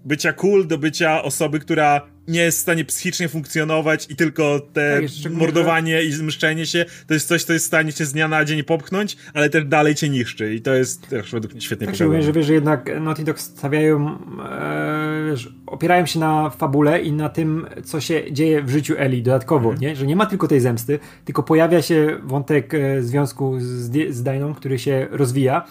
bycia cool do bycia osoby, która nie jest w stanie psychicznie funkcjonować i tylko te Tak, mordowanie i zmszczenie się to jest coś, co jest w stanie cię z dnia na dzień popchnąć, ale też dalej cię niszczy i to jest też według mnie świetnie Tak pokazane. że wiesz, że jednak Naughty Dog stawiają, e, wiesz, opierają się na fabule i na tym, co się dzieje w życiu Eli dodatkowo, Mhm. nie? Że nie ma tylko tej zemsty, tylko pojawia się wątek e, związku z, z Diną, który się rozwija.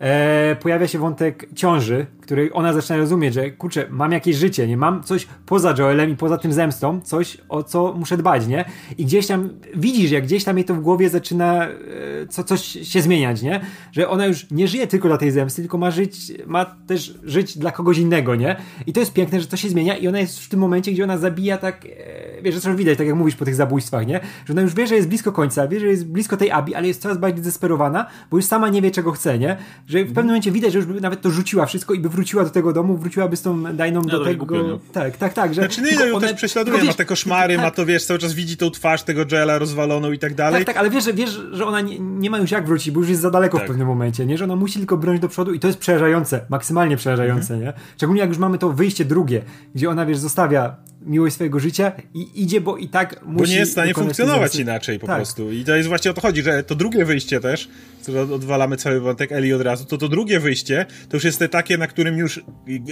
E, pojawia się wątek ciąży, której ona zaczyna rozumieć, że kurczę, mam jakieś życie, nie mam coś poza Joelem i poza tym zemstą, coś o co muszę dbać, nie? I gdzieś tam widzisz, jak gdzieś tam jej to w głowie zaczyna e, co, coś się zmieniać, nie? Że ona już nie żyje tylko dla tej zemsty, tylko ma żyć, ma też żyć dla kogoś innego, nie? I to jest piękne, że to się zmienia i ona jest w tym momencie, gdzie ona zabija tak, e, wiesz, że widać, tak jak mówisz po tych zabójstwach, nie? Że ona już wie, że jest blisko końca, wie, że jest blisko tej Abi, ale jest coraz bardziej zdesperowana, bo już sama nie wie, czego chce, nie? Że w pewnym momencie widać, że już by nawet to rzuciła wszystko i by wróciła do tego domu, wróciła z tą Dajną do to tego... głupio, tak, tak, tak, że... Znaczy no, ją one- też prześladuje, ma wiesz, te koszmary, tak, ma to, wiesz, cały czas widzi tą twarz tego Joela rozwaloną i tak dalej. Tak, tak, ale wiesz, że, wiesz, że ona nie, nie ma już jak wrócić, bo już jest za daleko Tak. w pewnym momencie, nie? Że ona musi tylko bronić do przodu i to jest przerażające, maksymalnie przerażające, Mhm. nie? Szczególnie jak już mamy to wyjście drugie, gdzie ona, wiesz, zostawia miłość swojego życia i idzie, bo i tak musi... Bo nie jest w stanie funkcjonować inaczej po tak. prostu. I to jest właśnie o to chodzi, że to drugie wyjście też, że odwalamy cały wątek Eli od razu, to to drugie wyjście to już jest te takie, na którym już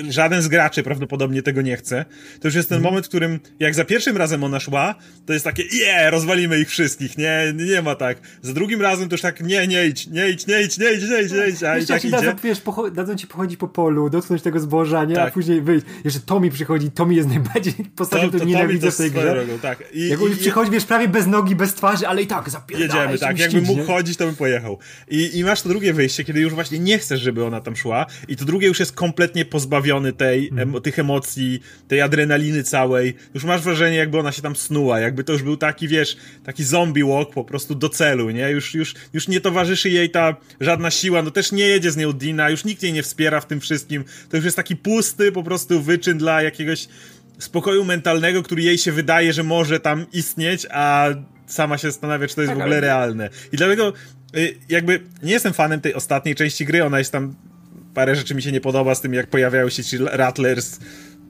żaden z graczy prawdopodobnie tego nie chce. To już jest ten mm. moment, w którym jak za pierwszym razem ona szła, to jest takie, je, yeah, rozwalimy ich wszystkich, nie, nie ma tak. Za drugim razem to już tak, nie, nie idź, nie idź, nie idź, nie idź, nie idź, nie idź, a i tak idzie. Dadzą, wiesz, dadzą ci pochodzić po polu, dotknąć tego zboża, nie, tak. a później wyjść. Jeszcze Tommy przychodzi, Tommy jest najbardziej postacią, którą nienawidzę w tej grze. Drogą, tak. I, jak i, przychodzi, wiesz, prawie bez nogi, bez twarzy, ale i tak zapierdala Jedziemy, tak. Jakbym mógł chodzić, to bym pojechał. I, I masz to drugie wyjście, kiedy już właśnie nie chcesz, żeby ona tam szła i to drugie już jest kompletnie pozbawiony tej, hmm. em, tych emocji, tej adrenaliny całej. Już masz wrażenie, jakby ona się tam snuła, jakby to już był taki, wiesz, taki zombie walk po prostu do celu, nie? Już, już, już nie towarzyszy jej ta żadna siła, no też nie jedzie z nią Dina, już nikt jej nie wspiera w tym wszystkim. To już jest taki pusty po prostu wyczyn dla jakiegoś spokoju mentalnego, który jej się wydaje, że może tam istnieć, a sama się zastanawia, czy to jest tak, w ogóle ale... realne. I dlatego y, jakby nie jestem fanem tej ostatniej części gry, ona jest tam parę rzeczy mi się nie podoba z tym, jak pojawiają się ci Rattlers,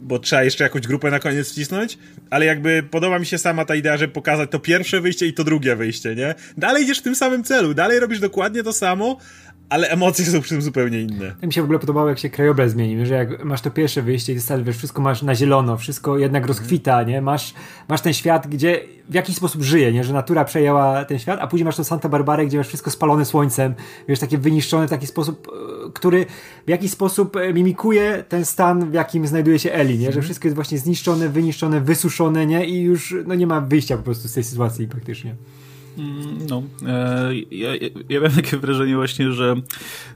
bo trzeba jeszcze jakąś grupę na koniec wcisnąć, ale jakby podoba mi się sama ta idea, żeby pokazać to pierwsze wyjście i to drugie wyjście, nie? Dalej idziesz w tym samym celu, dalej robisz dokładnie to samo, ale emocje są przy tym zupełnie inne. Mi się w ogóle podobało, jak się krajobraz zmienił, że jak masz to pierwsze wyjście i stale, wiesz, wszystko masz na zielono, wszystko jednak rozkwita, nie? Masz, masz ten świat, gdzie w jakiś sposób żyje, nie? Że natura przejęła ten świat, a później masz to Santa Barbara, gdzie masz wszystko spalone słońcem, wiesz, takie wyniszczone w taki sposób, e, który w jakiś sposób e, mimikuje ten stan, w jakim znajduje się Eli, nie? Że mhm. wszystko jest właśnie zniszczone, wyniszczone, wysuszone, nie? I już, no nie ma wyjścia po prostu z tej sytuacji praktycznie. Mm, no, e, ja, ja miałem takie wrażenie właśnie, że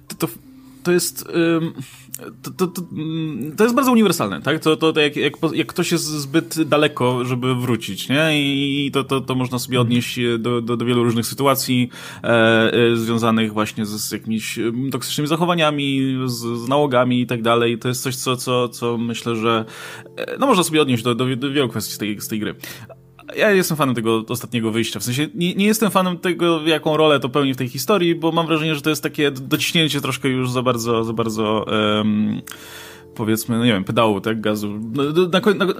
to, to, to jest... To, to, to, mm, to, jest bardzo uniwersalne, tak? To, to, to jak, jak, jak, ktoś jest zbyt daleko, żeby wrócić, nie? I to, to, to można sobie odnieść do, do, do wielu różnych sytuacji e, e, związanych właśnie z, z jakimiś toksycznymi zachowaniami, z, z nałogami i tak dalej. To jest coś, co, co, co myślę, że e, no można sobie odnieść do, do, do wielu kwestii z tej, z tej gry ja jestem fanem tego ostatniego wyjścia. W sensie nie, nie, jestem fanem tego, jaką rolę to pełni w tej historii, bo mam wrażenie, że to jest takie dociśnięcie troszkę już za bardzo, za bardzo um, powiedzmy, no nie wiem, pedału, tak, gazu. No, na, na, na,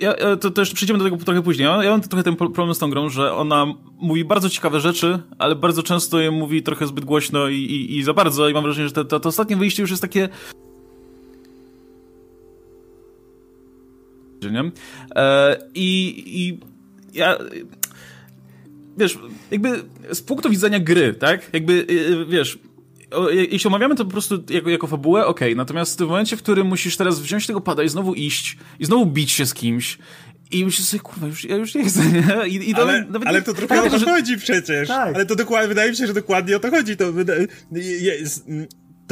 ja, to, to jeszcze przejdziemy do tego trochę później. Ja, ja mam trochę ten problem z tą grą, że ona mówi bardzo ciekawe rzeczy, ale bardzo często je mówi trochę zbyt głośno i, i, i za bardzo i mam wrażenie, że to, to, to ostatnie wyjście już jest takie nie? E, I, I ja wiesz, jakby z punktu widzenia gry, tak? Jakby, y, y, wiesz, jeśli omawiamy to po prostu jako, jako fabułę, okej, okay. natomiast w momencie, w którym musisz teraz wziąć tego pada i znowu iść, i znowu bić się z kimś, i myślę sobie, kurwa, już, ja już nie chcę, nie? I, i ale, nawet, ale to trochę tak, o to że... chodzi przecież. Tak. Ale to dokładnie, wydaje mi się, że dokładnie o to chodzi. To wydaje, jest,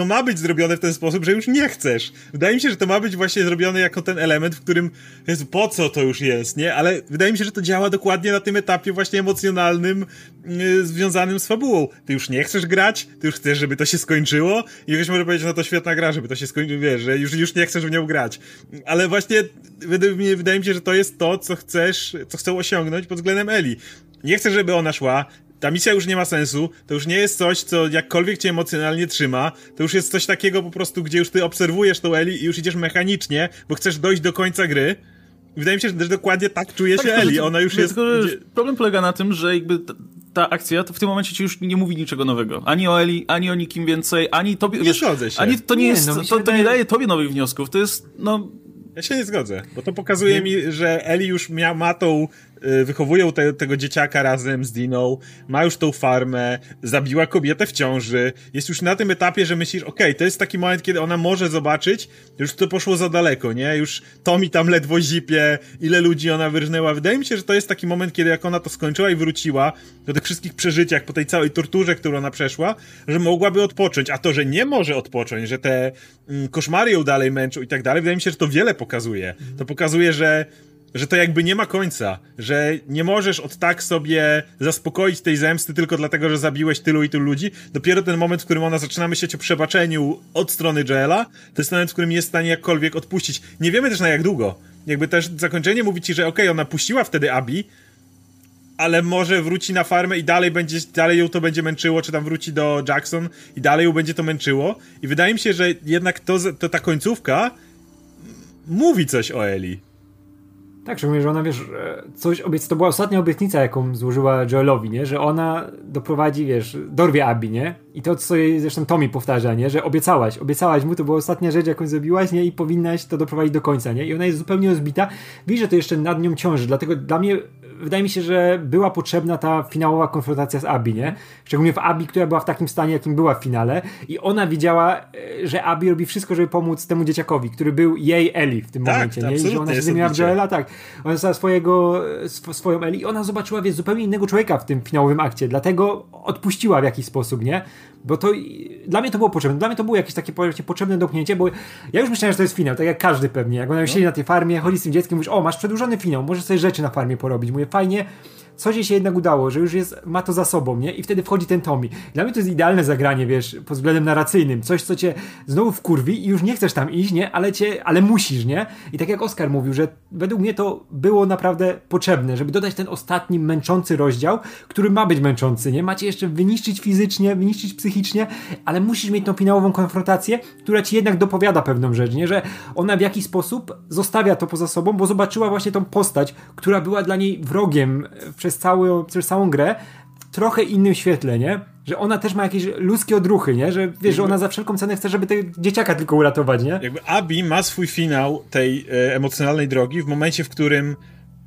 to ma być zrobione w ten sposób, że już nie chcesz. Wydaje mi się, że to ma być właśnie zrobione jako ten element, w którym jest po co to już jest, nie? Ale wydaje mi się, że to działa dokładnie na tym etapie właśnie emocjonalnym yy, związanym z fabułą. Ty już nie chcesz grać, ty już chcesz, żeby to się skończyło i ktoś może powiedzieć, no to świetna gra, żeby to się skończyło, wiesz, że już, już nie chcesz w nią grać. Ale właśnie wydaje, mi się, że to jest to, co chcesz, co chcą osiągnąć pod względem Eli. Nie chcesz, żeby ona szła, ta misja już nie ma sensu, to już nie jest coś, co jakkolwiek cię emocjonalnie trzyma, to już jest coś takiego po prostu, gdzie już ty obserwujesz tą Eli i już idziesz mechanicznie, bo chcesz dojść do końca gry. Wydaje mi się, że też dokładnie tak czuje tak, się Eli, ona już jest... Tylko, gdzie... Problem polega na tym, że jakby ta, ta, akcja to w tym momencie ci już nie mówi niczego nowego. Ani o Eli, ani o nikim więcej, ani tobie... Nie wiesz, się. Ani to nie, nie jest, no, to, to, to nie daje tobie nowych wniosków, to jest, no... Ja się nie zgodzę, bo to pokazuje nie. mi, że Eli już mia, ma tą wychowują te, tego dzieciaka razem z Diną, ma już tą farmę, zabiła kobietę w ciąży, jest już na tym etapie, że myślisz, okej, okay, to jest taki moment, kiedy ona może zobaczyć, już to poszło za daleko, nie? Już to mi tam ledwo zipie, ile ludzi ona wyrżnęła. Wydaje mi się, że to jest taki moment, kiedy jak ona to skończyła i wróciła do tych wszystkich przeżyciach, po tej całej torturze, którą ona przeszła, że mogłaby odpocząć, a to, że nie może odpocząć, że te mm, koszmary ją dalej męczą i tak dalej, wydaje mi się, że to wiele pokazuje. To pokazuje, że że to jakby nie ma końca, że nie możesz od tak sobie zaspokoić tej zemsty tylko dlatego, że zabiłeś tylu i tylu ludzi. Dopiero ten moment, w którym ona zaczyna myśleć o przebaczeniu od strony Joela, to jest moment, w którym jest w stanie jakkolwiek odpuścić. Nie wiemy też na jak długo. Jakby też zakończenie mówi ci, że okej, okay, ona puściła wtedy Abi, ale może wróci na farmę i dalej będzie, dalej ją to będzie męczyło, czy tam wróci do Jackson i dalej ją będzie to męczyło. I wydaje mi się, że jednak to, to ta końcówka mówi coś o Eli Tak, szczególnie, że ona, wiesz, coś obiec... to była ostatnia obietnica, jaką złożyła Joelowi, nie? Że ona doprowadzi, wiesz, dorwie Abby, nie? I to, co jej zresztą Tommy powtarza, nie? Że obiecałaś, obiecałaś mu, to była ostatnia rzecz, jaką zrobiłaś, nie? I powinnaś to doprowadzić do końca, nie? I ona jest zupełnie rozbita. Widzisz, że to jeszcze nad nią ciąży, dlatego dla mnie wydaje mi się, że była potrzebna ta finałowa konfrontacja z Abby, nie? Szczególnie w Abby, która była w takim stanie, jakim była w finale i ona widziała, e, że Abby robi wszystko, żeby pomóc temu dzieciakowi, który był jej Eli w tym tak, momencie, nie? I że ona się zamieniła w Joela, tak. Ona została swojego, sw swoją Eli i ona zobaczyła, wiesz, zupełnie innego człowieka w tym finałowym akcie, dlatego odpuściła w jakiś sposób, nie? Bo to dla mnie to było potrzebne. Dla mnie to było jakieś takie potrzebne domknięcie, bo ja już myślałem, że to jest finał, tak jak każdy pewnie. Jak ona no. siedzi na tej farmie, chodzi z tym dzieckiem, mówisz, o, masz przedłużony finał, możesz sobie rzeczy na farmie porobić. Mówię, fajnie, coś jej się jednak udało, że już jest, ma to za sobą, nie? I wtedy wchodzi ten Tommy. Dla mnie to jest idealne zagranie, wiesz, pod względem narracyjnym. Coś, co cię znowu wkurwi i już nie chcesz tam iść, nie? Ale cię, ale musisz, nie? I tak jak Oskar mówił, że według mnie to było naprawdę potrzebne, żeby dodać ten ostatni męczący rozdział, który ma być męczący, nie? Macie jeszcze wyniszczyć fizycznie, wyniszczyć psychicznie, ale musisz mieć tą finałową konfrontację, która ci jednak dopowiada pewną rzecz, nie? Że ona w jakiś sposób zostawia to poza sobą, bo zobaczyła właśnie tą postać, która była dla niej wrogiem przez przez, cały, przez całą grę w trochę innym świetle, nie? Że ona też ma jakieś ludzkie odruchy, nie? Że wiesz, że ona za wszelką cenę chce, żeby tego dzieciaka tylko uratować, nie? Jakby Abi ma swój finał tej e, emocjonalnej drogi w momencie, w którym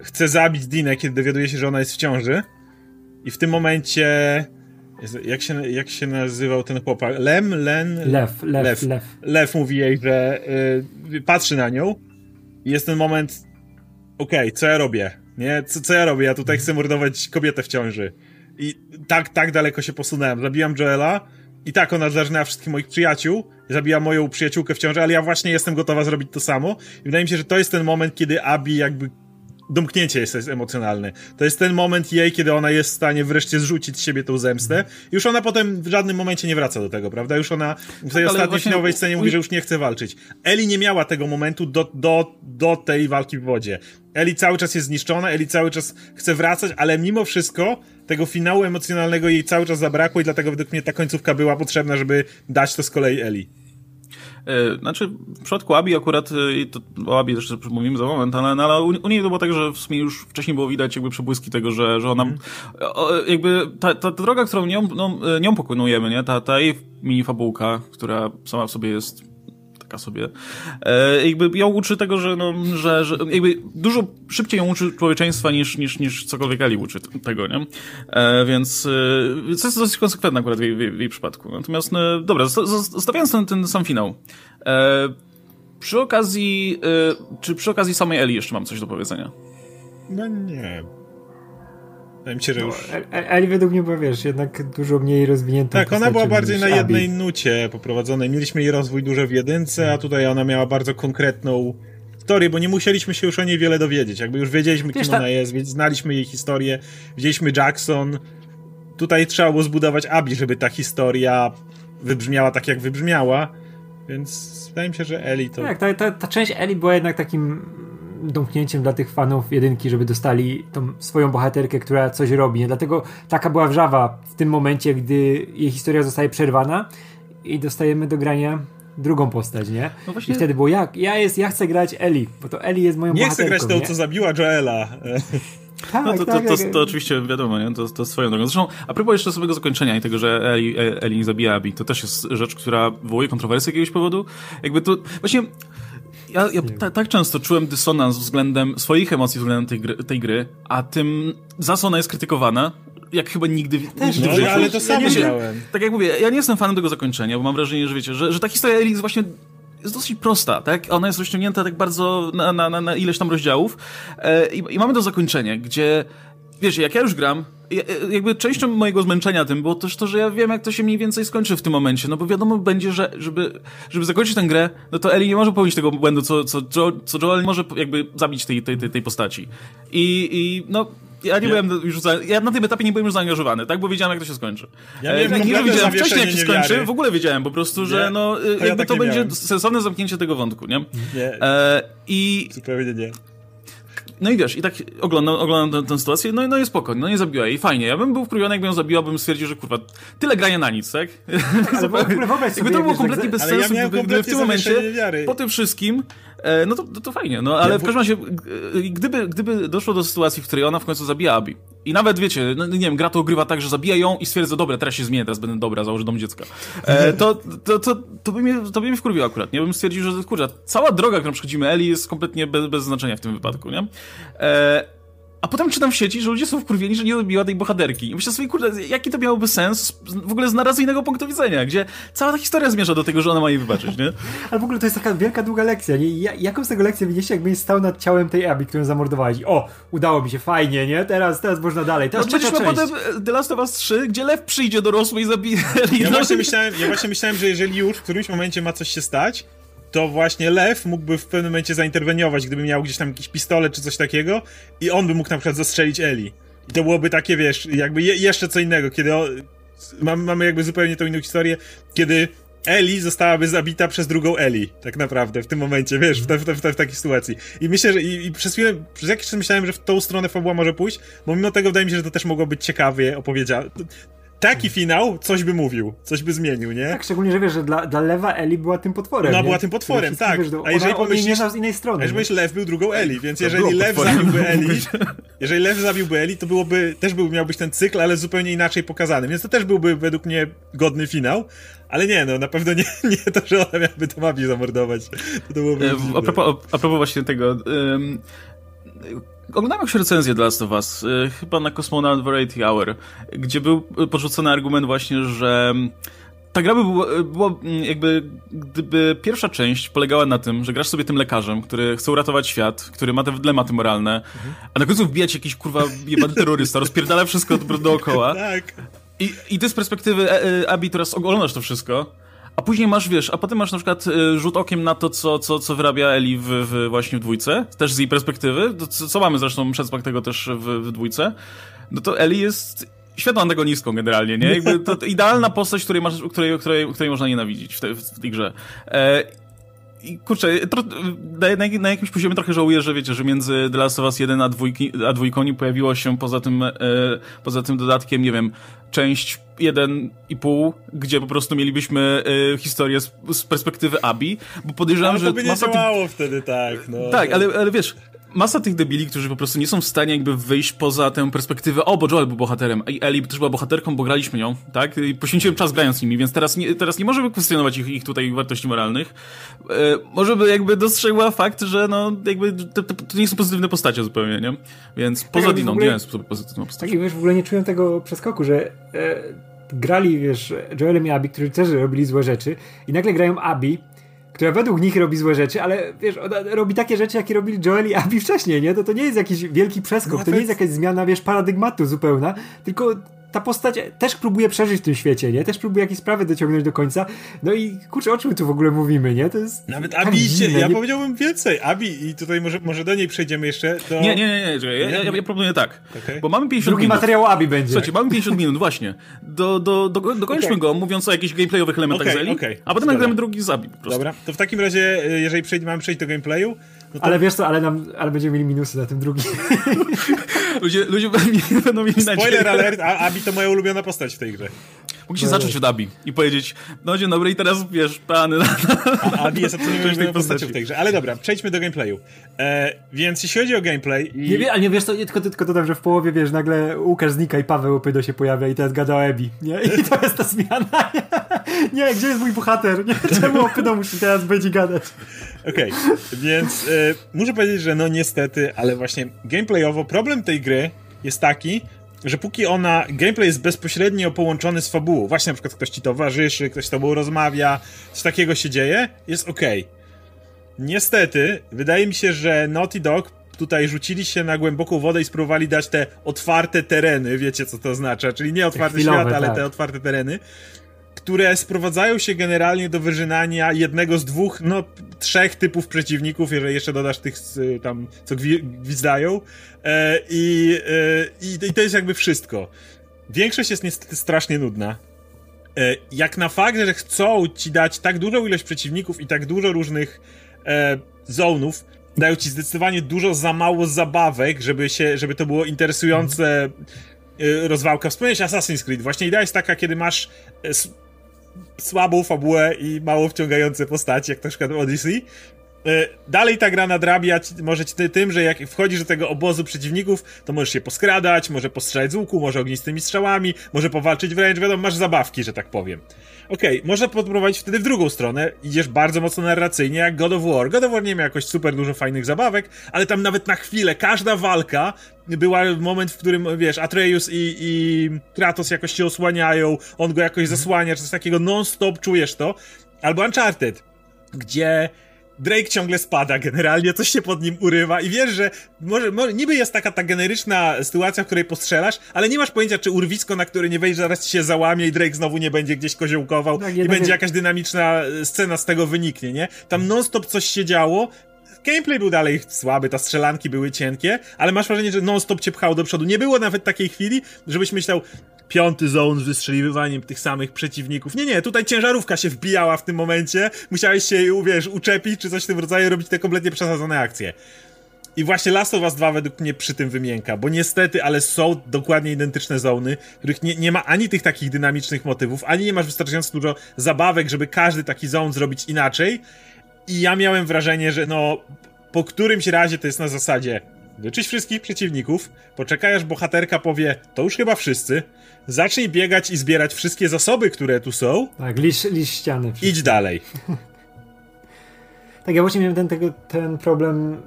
chce zabić Dinę, kiedy dowiaduje się, że ona jest w ciąży. I w tym momencie. Jak się, jak się nazywał ten chłopak? Lem? Len? Lew, lew, lew. Lew, lew mówi jej, że y, patrzy na nią. I jest ten moment. Okej, okay, co ja robię? Nie, co, co ja robię? Ja tutaj chcę mordować kobietę w ciąży. I tak, tak daleko się posunąłem. Zabiłam Joela i tak ona zarżnęła wszystkich moich przyjaciół, zabiła moją przyjaciółkę w ciąży, ale ja właśnie jestem gotowa zrobić to samo. I wydaje mi się, że to jest ten moment, kiedy Abi jakby domknięcie jest, jest emocjonalne. To jest ten moment jej, kiedy ona jest w stanie wreszcie zrzucić z siebie tą zemstę. Już ona potem w żadnym momencie nie wraca do tego, prawda? Już ona w tej tak, ostatniej właśnie... finałowej scenie mówi, że już nie chce walczyć. Eli nie miała tego momentu do, do, do tej walki w wodzie. Eli cały czas jest zniszczona, Eli cały czas chce wracać, ale mimo wszystko tego finału emocjonalnego jej cały czas zabrakło i dlatego według mnie ta końcówka była potrzebna, żeby dać to z kolei Eli. E, znaczy, w przypadku Abi akurat, e, to, o Abi jeszcze mówimy za moment, ale, no, ale u, niej to było tak, że w sumie już wcześniej było widać jakby przebłyski tego, że, że ona, mm. jakby ta, ta, ta, droga, którą nią, no, nią pokonujemy, nie, ta, ta jej mini fabułka, która sama w sobie jest taka sobie. E, jakby ją uczy tego, że, no, że, że jakby dużo szybciej ją uczy człowieczeństwa niż, niż, niż cokolwiek Ali uczy tego, nie? E, więc e, to jest dosyć konsekwentne akurat w jej, w jej przypadku. Natomiast, no, dobra, zostawiając ten, ten sam finał. E, przy okazji, e, czy przy okazji samej Eli jeszcze mam coś do powiedzenia? No nie, Wydaje mi się, że no, już... Eli według mnie była, wiesz, jednak dużo mniej rozwinięta. Tak, ona była bardziej na jednej Abby. nucie poprowadzonej. Mieliśmy jej rozwój dużo w jedynce, a tutaj ona miała bardzo konkretną historię, bo nie musieliśmy się już o niej wiele dowiedzieć. Jakby już wiedzieliśmy, kim ta... ona jest, więc znaliśmy jej historię, widzieliśmy Jackson. Tutaj trzeba było zbudować Abby, żeby ta historia wybrzmiała tak, jak wybrzmiała. Więc wydaje mi się, że Eli to... Tak, ta, ta, ta część Eli była jednak takim domknięciem dla tych fanów jedynki, żeby dostali tą swoją bohaterkę, która coś robi. Nie? Dlatego taka była wrzawa w tym momencie, gdy jej historia zostaje przerwana i dostajemy do grania drugą postać, nie? No właśnie... I wtedy było, jak? Ja, jest, ja chcę grać Eli, bo to Eli jest moją nie bohaterką. Nie chcę grać tą, co zabiła Joela. Tak, no to, tak, to, to, to, oczywiście wiadomo, nie? To, to swoją drogą. Zresztą, a propos jeszcze samego zakończenia i tego, że Eli, Eli nie zabija Abby, to też jest rzecz, która wywołuje kontrowersję z jakiegoś powodu. Jakby to, właśnie ja, ja ta, tak często czułem dysonans względem swoich emocji względem tej gry, tej gry a tym za co ona jest krytykowana, jak chyba nigdy, Też, nigdy no, ale to samo ja miałem. Tak jak mówię, ja nie jestem fanem tego zakończenia, bo mam wrażenie, że wiecie, że, że ta historia Elix właśnie jest dosyć prosta, tak? Ona jest rozciągnięta tak bardzo na, na, na ileś tam rozdziałów e, i, i mamy to zakończenie, gdzie wiesz, jak ja już gram, jakby częścią mojego zmęczenia tym było też to, że ja wiem, jak to się mniej więcej skończy w tym momencie, no bo wiadomo będzie, że żeby, żeby zakończyć tę grę, no to Ellie nie może popełnić tego błędu, co, co, co Joel może jakby zabić tej, tej, tej, tej postaci. I, I no, ja nie, byłem już, za, ja na tym etapie nie byłem już zaangażowany, tak, bo wiedziałem, jak to się skończy. Ja e, nie, nie, że wiedziałem wcześniej, jak się skończy, w ogóle wiedziałem po prostu, że nie. no, jakby ja tak to będzie miałem. sensowne zamknięcie tego wątku, nie? Nie. E, I... Zupełnie nie. No i wiesz, i tak oglądam, oglądam tę, sytuację, no i no jest spokojnie, no nie zabiła jej, fajnie. Ja bym był wkurzony, jakbym ją zabiła, bym stwierdził, że kurwa, tyle grania na nic, tak? Ale wyobraź jakby to było kompletnie bez sensu, ja gdyby w tym momencie, po tym wszystkim, no to, to, to fajnie, no ale w każdym razie, gdyby, gdyby doszło do sytuacji, w której ona w końcu zabija Abi, i nawet wiecie, no, nie wiem, gra to ogrywa tak, że zabija ją i stwierdza, dobra, teraz się zmienię, teraz będę dobra, założę dom dziecka. E, to, to, to, to, by mnie, to by mnie wkurwiło akurat, nie? Bym stwierdził, że kurczę, cała droga, którą przechodzimy Eli jest kompletnie bez, bez znaczenia w tym wypadku, nie? E, a potem czytam w sieci, że ludzie są wkurwieni, że nie dobiła tej bohaterki. I myślę sobie, kurde, jaki to miałoby sens w ogóle z narracyjnego punktu widzenia, gdzie cała ta historia zmierza do tego, że ona ma jej wybaczyć, nie? Ale w ogóle to jest taka wielka, długa lekcja, nie? Jaką z tego lekcję widzieliście, jakbyś stał nad ciałem tej Abby, którą zamordowałeś? O, udało mi się, fajnie, nie? Teraz, teraz można dalej. Teraz no, byliśmy potem The Last of Us 3, gdzie lew przyjdzie dorosły i zabije. Ja właśnie, myślałem, ja właśnie myślałem, że jeżeli już w którymś momencie ma coś się stać, to właśnie Lew mógłby w pewnym momencie zainterweniować, gdyby miał gdzieś tam jakiś pistolet czy coś takiego i on by mógł na przykład zastrzelić Eli. I to byłoby takie, wiesz, jakby je, jeszcze co innego, kiedy o, mam, mamy jakby zupełnie tą inną historię, kiedy Eli zostałaby zabita przez drugą Eli, tak naprawdę, w tym momencie, wiesz, w, te, w, te, w takiej sytuacji. I myślę, że i, i, przez chwilę, przez jakiś czas myślałem, że w tą stronę fabuła może pójść, bo mimo tego wydaje mi się, że to też mogło być ciekawie opowiedziane taki finał coś by mówił, coś by zmienił, nie? Tak, szczególnie, że wiesz, że dla, dla Lewa Eli była tym potworem. No, była tym potworem, tak. Wiesz, a jeżeli pomyślisz, z innej strony. A jeżeli myślisz, Lew był drugą Eli, więc jeżeli Lew zabiłby Eli, jeżeli Lew zabiłby Eli, to byłoby, też był, miał być ten cykl, ale zupełnie inaczej pokazany, więc to też byłby według mnie godny finał. Ale nie, no na pewno nie, nie to, że ona miałaby to Mabi zamordować. To, to byłoby e, a, propos, a propos właśnie tego, um, Oglądałem jakąś recenzję dla Last of Us, y, chyba na Cosmonaut Variety Hour, gdzie był porzucony argument właśnie, że ta gra by była, była, mm, jakby, gdyby pierwsza część polegała na tym, że grasz sobie tym lekarzem, który chce uratować świat, który ma te dylematy moralne, mhm. a na końcu wbijać jakiś kurwa jebany terrorysta, rozpierdala wszystko dookoła. tak. I, I ty z perspektywy e, e, Abi teraz oglądasz to wszystko a później masz, wiesz, a potem masz na przykład y, rzut okiem na to, co, co, co wyrabia Eli w, w właśnie w dwójce, też z jej perspektywy, co, co mamy zresztą przedsmak tego też w, w dwójce, no to Eli jest świetną antagonistką generalnie, nie? Jakby to, to idealna postać, której, masz, której, której, której można nienawidzić w, te, w tej grze. E, i kurczę, tro, na, na, jakimś poziomie trochę żałuję, że wiecie, że między The Last of Us 1 a, dwójki, a dwójką nie pojawiło się poza tym, e, poza tym dodatkiem, nie wiem, część 1,5, gdzie po prostu mielibyśmy e, historię z, z, perspektywy Abi, bo podejrzewam, ale że... to by nie działało tych... wtedy tak, no. Tak, ale, ale wiesz, masa tych debili, którzy po prostu nie są w stanie jakby wyjść poza tę perspektywę, o, bo Joel był bohaterem, i Ellie też była bohaterką, bo graliśmy nią, tak? I poświęciłem czas grając z nimi, więc teraz nie, teraz nie możemy kwestionować ich, ich tutaj wartości moralnych. E, może by jakby dostrzegła fakt, że no, jakby to, to, to nie są pozytywne postacie zupełnie, nie? Więc poza tak, Diną nie jest pozytywną postacią. Tak, i wiesz, w ogóle nie czułem tego przeskoku, że e, grali, wiesz, Joelem i Abby, którzy też robili złe rzeczy i nagle grają Abby, która według nich robi złe rzeczy, ale wiesz, ona robi takie rzeczy, jakie robili Joel i Abby wcześniej, nie? To, to nie jest jakiś wielki przeskok, no, to nie jest jakaś zmiana, wiesz, paradygmatu zupełna, tylko ta postać też próbuje przeżyć w tym świecie, nie? Też próbuje jakieś sprawy dociągnąć do końca. No i kurczę, o czym my tu w ogóle mówimy, nie? To jest. Nawet tak Abi idzie, ja nie... powiedziałbym więcej. Abi, i tutaj może, może do niej przejdziemy jeszcze. To... Nie, nie, nie, nie, ja, ja, ja proponuję tak. Okay. Bo mamy 50 Drugi minut. materiał Abi będzie. Słuchajcie, mamy 50 minut, właśnie. Do, do, do, dokończmy okay. go, mówiąc o jakichś gameplayowych elementach okay, z Eli, okay. a potem nagramy drugi z Abi. Dobra, to w takim razie, e, jeżeli przejdzie, mamy przejść do gameplayu, no to... Ale wiesz co, ale, nam, ale będziemy mieli minusy na tym drugim. ludzie, ludzie będą mieli nadzieję. Spoiler alert, a Abi to moja ulubiona postać w tej grze. Mogliście no, zacząć od Abi i powiedzieć, no dzień dobry i teraz wiesz, pany na, A Abi jest absolutnie ulubioną postacią w tej grze. Ale dobra, przejdźmy do gameplayu. E, więc jeśli chodzi o gameplay... I... Nie, ale nie wiesz, to, tylko, tylko dodam, że w połowie, wiesz, nagle Łukasz znika i Paweł Opydo się pojawia i teraz gada o Ebi, nie? I to jest ta zmiana. nie, gdzie jest mój bohater? Nie? Czemu Opydo musi teraz i gadać? Okej, okay, więc e, muszę powiedzieć, że no niestety, ale właśnie gameplayowo problem tej gry jest taki, że póki ona, gameplay jest bezpośrednio połączony z fabułą, właśnie na przykład ktoś ci towarzyszy, ktoś z tobą rozmawia, coś takiego się dzieje, jest ok. Niestety, wydaje mi się, że Naughty Dog tutaj rzucili się na głęboką wodę i spróbowali dać te otwarte tereny, wiecie co to oznacza, czyli nie otwarty świat, ale tak. te otwarte tereny, które sprowadzają się generalnie do wyżynania jednego z dwóch, no trzech typów przeciwników, jeżeli jeszcze dodasz tych tam, co gwizdają. E, i, e, i, to jest jakby wszystko. Większość jest niestety strasznie nudna. E, jak na fakt, że chcą ci dać tak dużą ilość przeciwników i tak dużo różnych e, zonów, dają ci zdecydowanie dużo za mało zabawek, żeby, się, żeby to było interesujące e, rozwałka. Wspomniałeś Assassin's Creed. Właśnie idea jest taka, kiedy masz e, słabą fabułę i mało wciągające postacie, jak na przykład Odyssey, E, dalej ta gra nadrabia może ci tym, że jak wchodzisz do tego obozu przeciwników, to możesz się poskradać, może postrzelać z łuku, może ognistymi strzałami, może powalczyć wręcz, wiadomo, masz zabawki, że tak powiem. Okej, okay, można podprowadzić wtedy w drugą stronę, idziesz bardzo mocno narracyjnie, jak God of War. God of War nie miał jakoś super dużo fajnych zabawek, ale tam nawet na chwilę, każda walka była moment, w którym, wiesz, Atreus i, i Kratos jakoś się osłaniają, on go jakoś zasłania, czy coś takiego, non-stop czujesz to. Albo Uncharted, gdzie Drake ciągle spada, generalnie coś się pod nim urywa i wiesz, że może, może niby jest taka ta generyczna sytuacja, w której postrzelasz, ale nie masz pojęcia, czy urwisko, na które nie wejdziesz, zaraz ci się załamie i Drake znowu nie będzie gdzieś koziołkował tak, i będzie jakaś dynamiczna scena z tego wyniknie, nie? Tam non-stop coś się działo, gameplay był dalej słaby, te strzelanki były cienkie, ale masz wrażenie, że non-stop cię pchało do przodu. Nie było nawet takiej chwili, żebyś myślał, piąty zone z wystrzeliwaniem tych samych przeciwników. Nie, nie, tutaj ciężarówka się wbijała w tym momencie, musiałeś się, wiesz, uczepić czy coś w tym rodzaju, robić te kompletnie przesadzone akcje. I właśnie Last of Us 2 według mnie przy tym wymienka, bo niestety, ale są dokładnie identyczne zony, których nie, nie ma ani tych takich dynamicznych motywów, ani nie masz wystarczająco dużo zabawek, żeby każdy taki zone zrobić inaczej. I ja miałem wrażenie, że no, po którymś razie to jest na zasadzie Wyczyść wszystkich przeciwników, poczekaj aż bohaterka powie, to już chyba wszyscy, zacznij biegać i zbierać wszystkie zasoby, które tu są. Tak, lisz, lisz ściany. Wszystkie. Idź dalej. tak, ja właśnie miałem ten, tego, ten problem,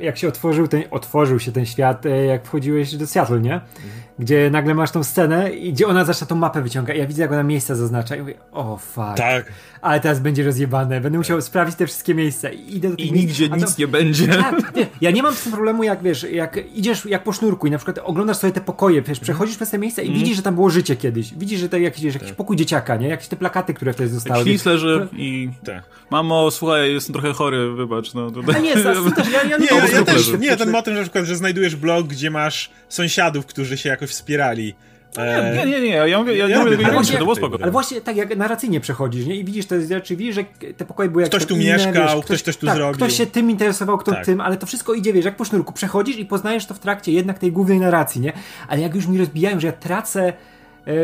jak się otworzył, ten, otworzył się ten świat, e, jak wchodziłeś do Seattle, nie? Mhm gdzie nagle masz tą scenę i gdzie ona zaczyna tą mapę wyciąga. Ja widzę, jak ona miejsca zaznacza i mówię, o fuck. Tak. Ale teraz będzie rozjebane. Będę musiał sprawdzić te wszystkie miejsca. I, idę do I nigdzie nic to... nie będzie. Tak, nie. Ja nie mam z tym problemu, jak wiesz, jak idziesz jak po sznurku i na przykład oglądasz sobie te pokoje, wiesz, przechodzisz przez te miejsca i mm. widzisz, że tam było życie kiedyś. Widzisz, że to jakiś, jakiś tak. pokój dzieciaka, nie? Jakieś te plakaty, które wtedy zostały. Ślis leży i... Tak. Mamo, słuchaj, jestem trochę chory, wybacz. No, tutaj... A nie, też, ja, ja nie, nie, ja, ja też, nie, ten motyw, że na przykład, że znajdujesz blog, gdzie masz sąsiadów, którzy się jakoś wspierali. E, nie, nie, nie, ja mówię, ja, ja mówię, właśnie, to było spoko. Ale właśnie tak jak narracyjnie przechodzisz, nie? I widzisz te rzeczy, widzisz, że te pokoje były jak Ktoś tu inne, mieszkał, wiesz, ktoś, ktoś tu tak, zrobił. Ktoś się tym interesował, kto tak. tym, ale to wszystko idzie, wiesz, jak po sznurku. Przechodzisz i poznajesz to w trakcie jednak tej głównej narracji, nie? Ale jak już mi rozbijają, że ja tracę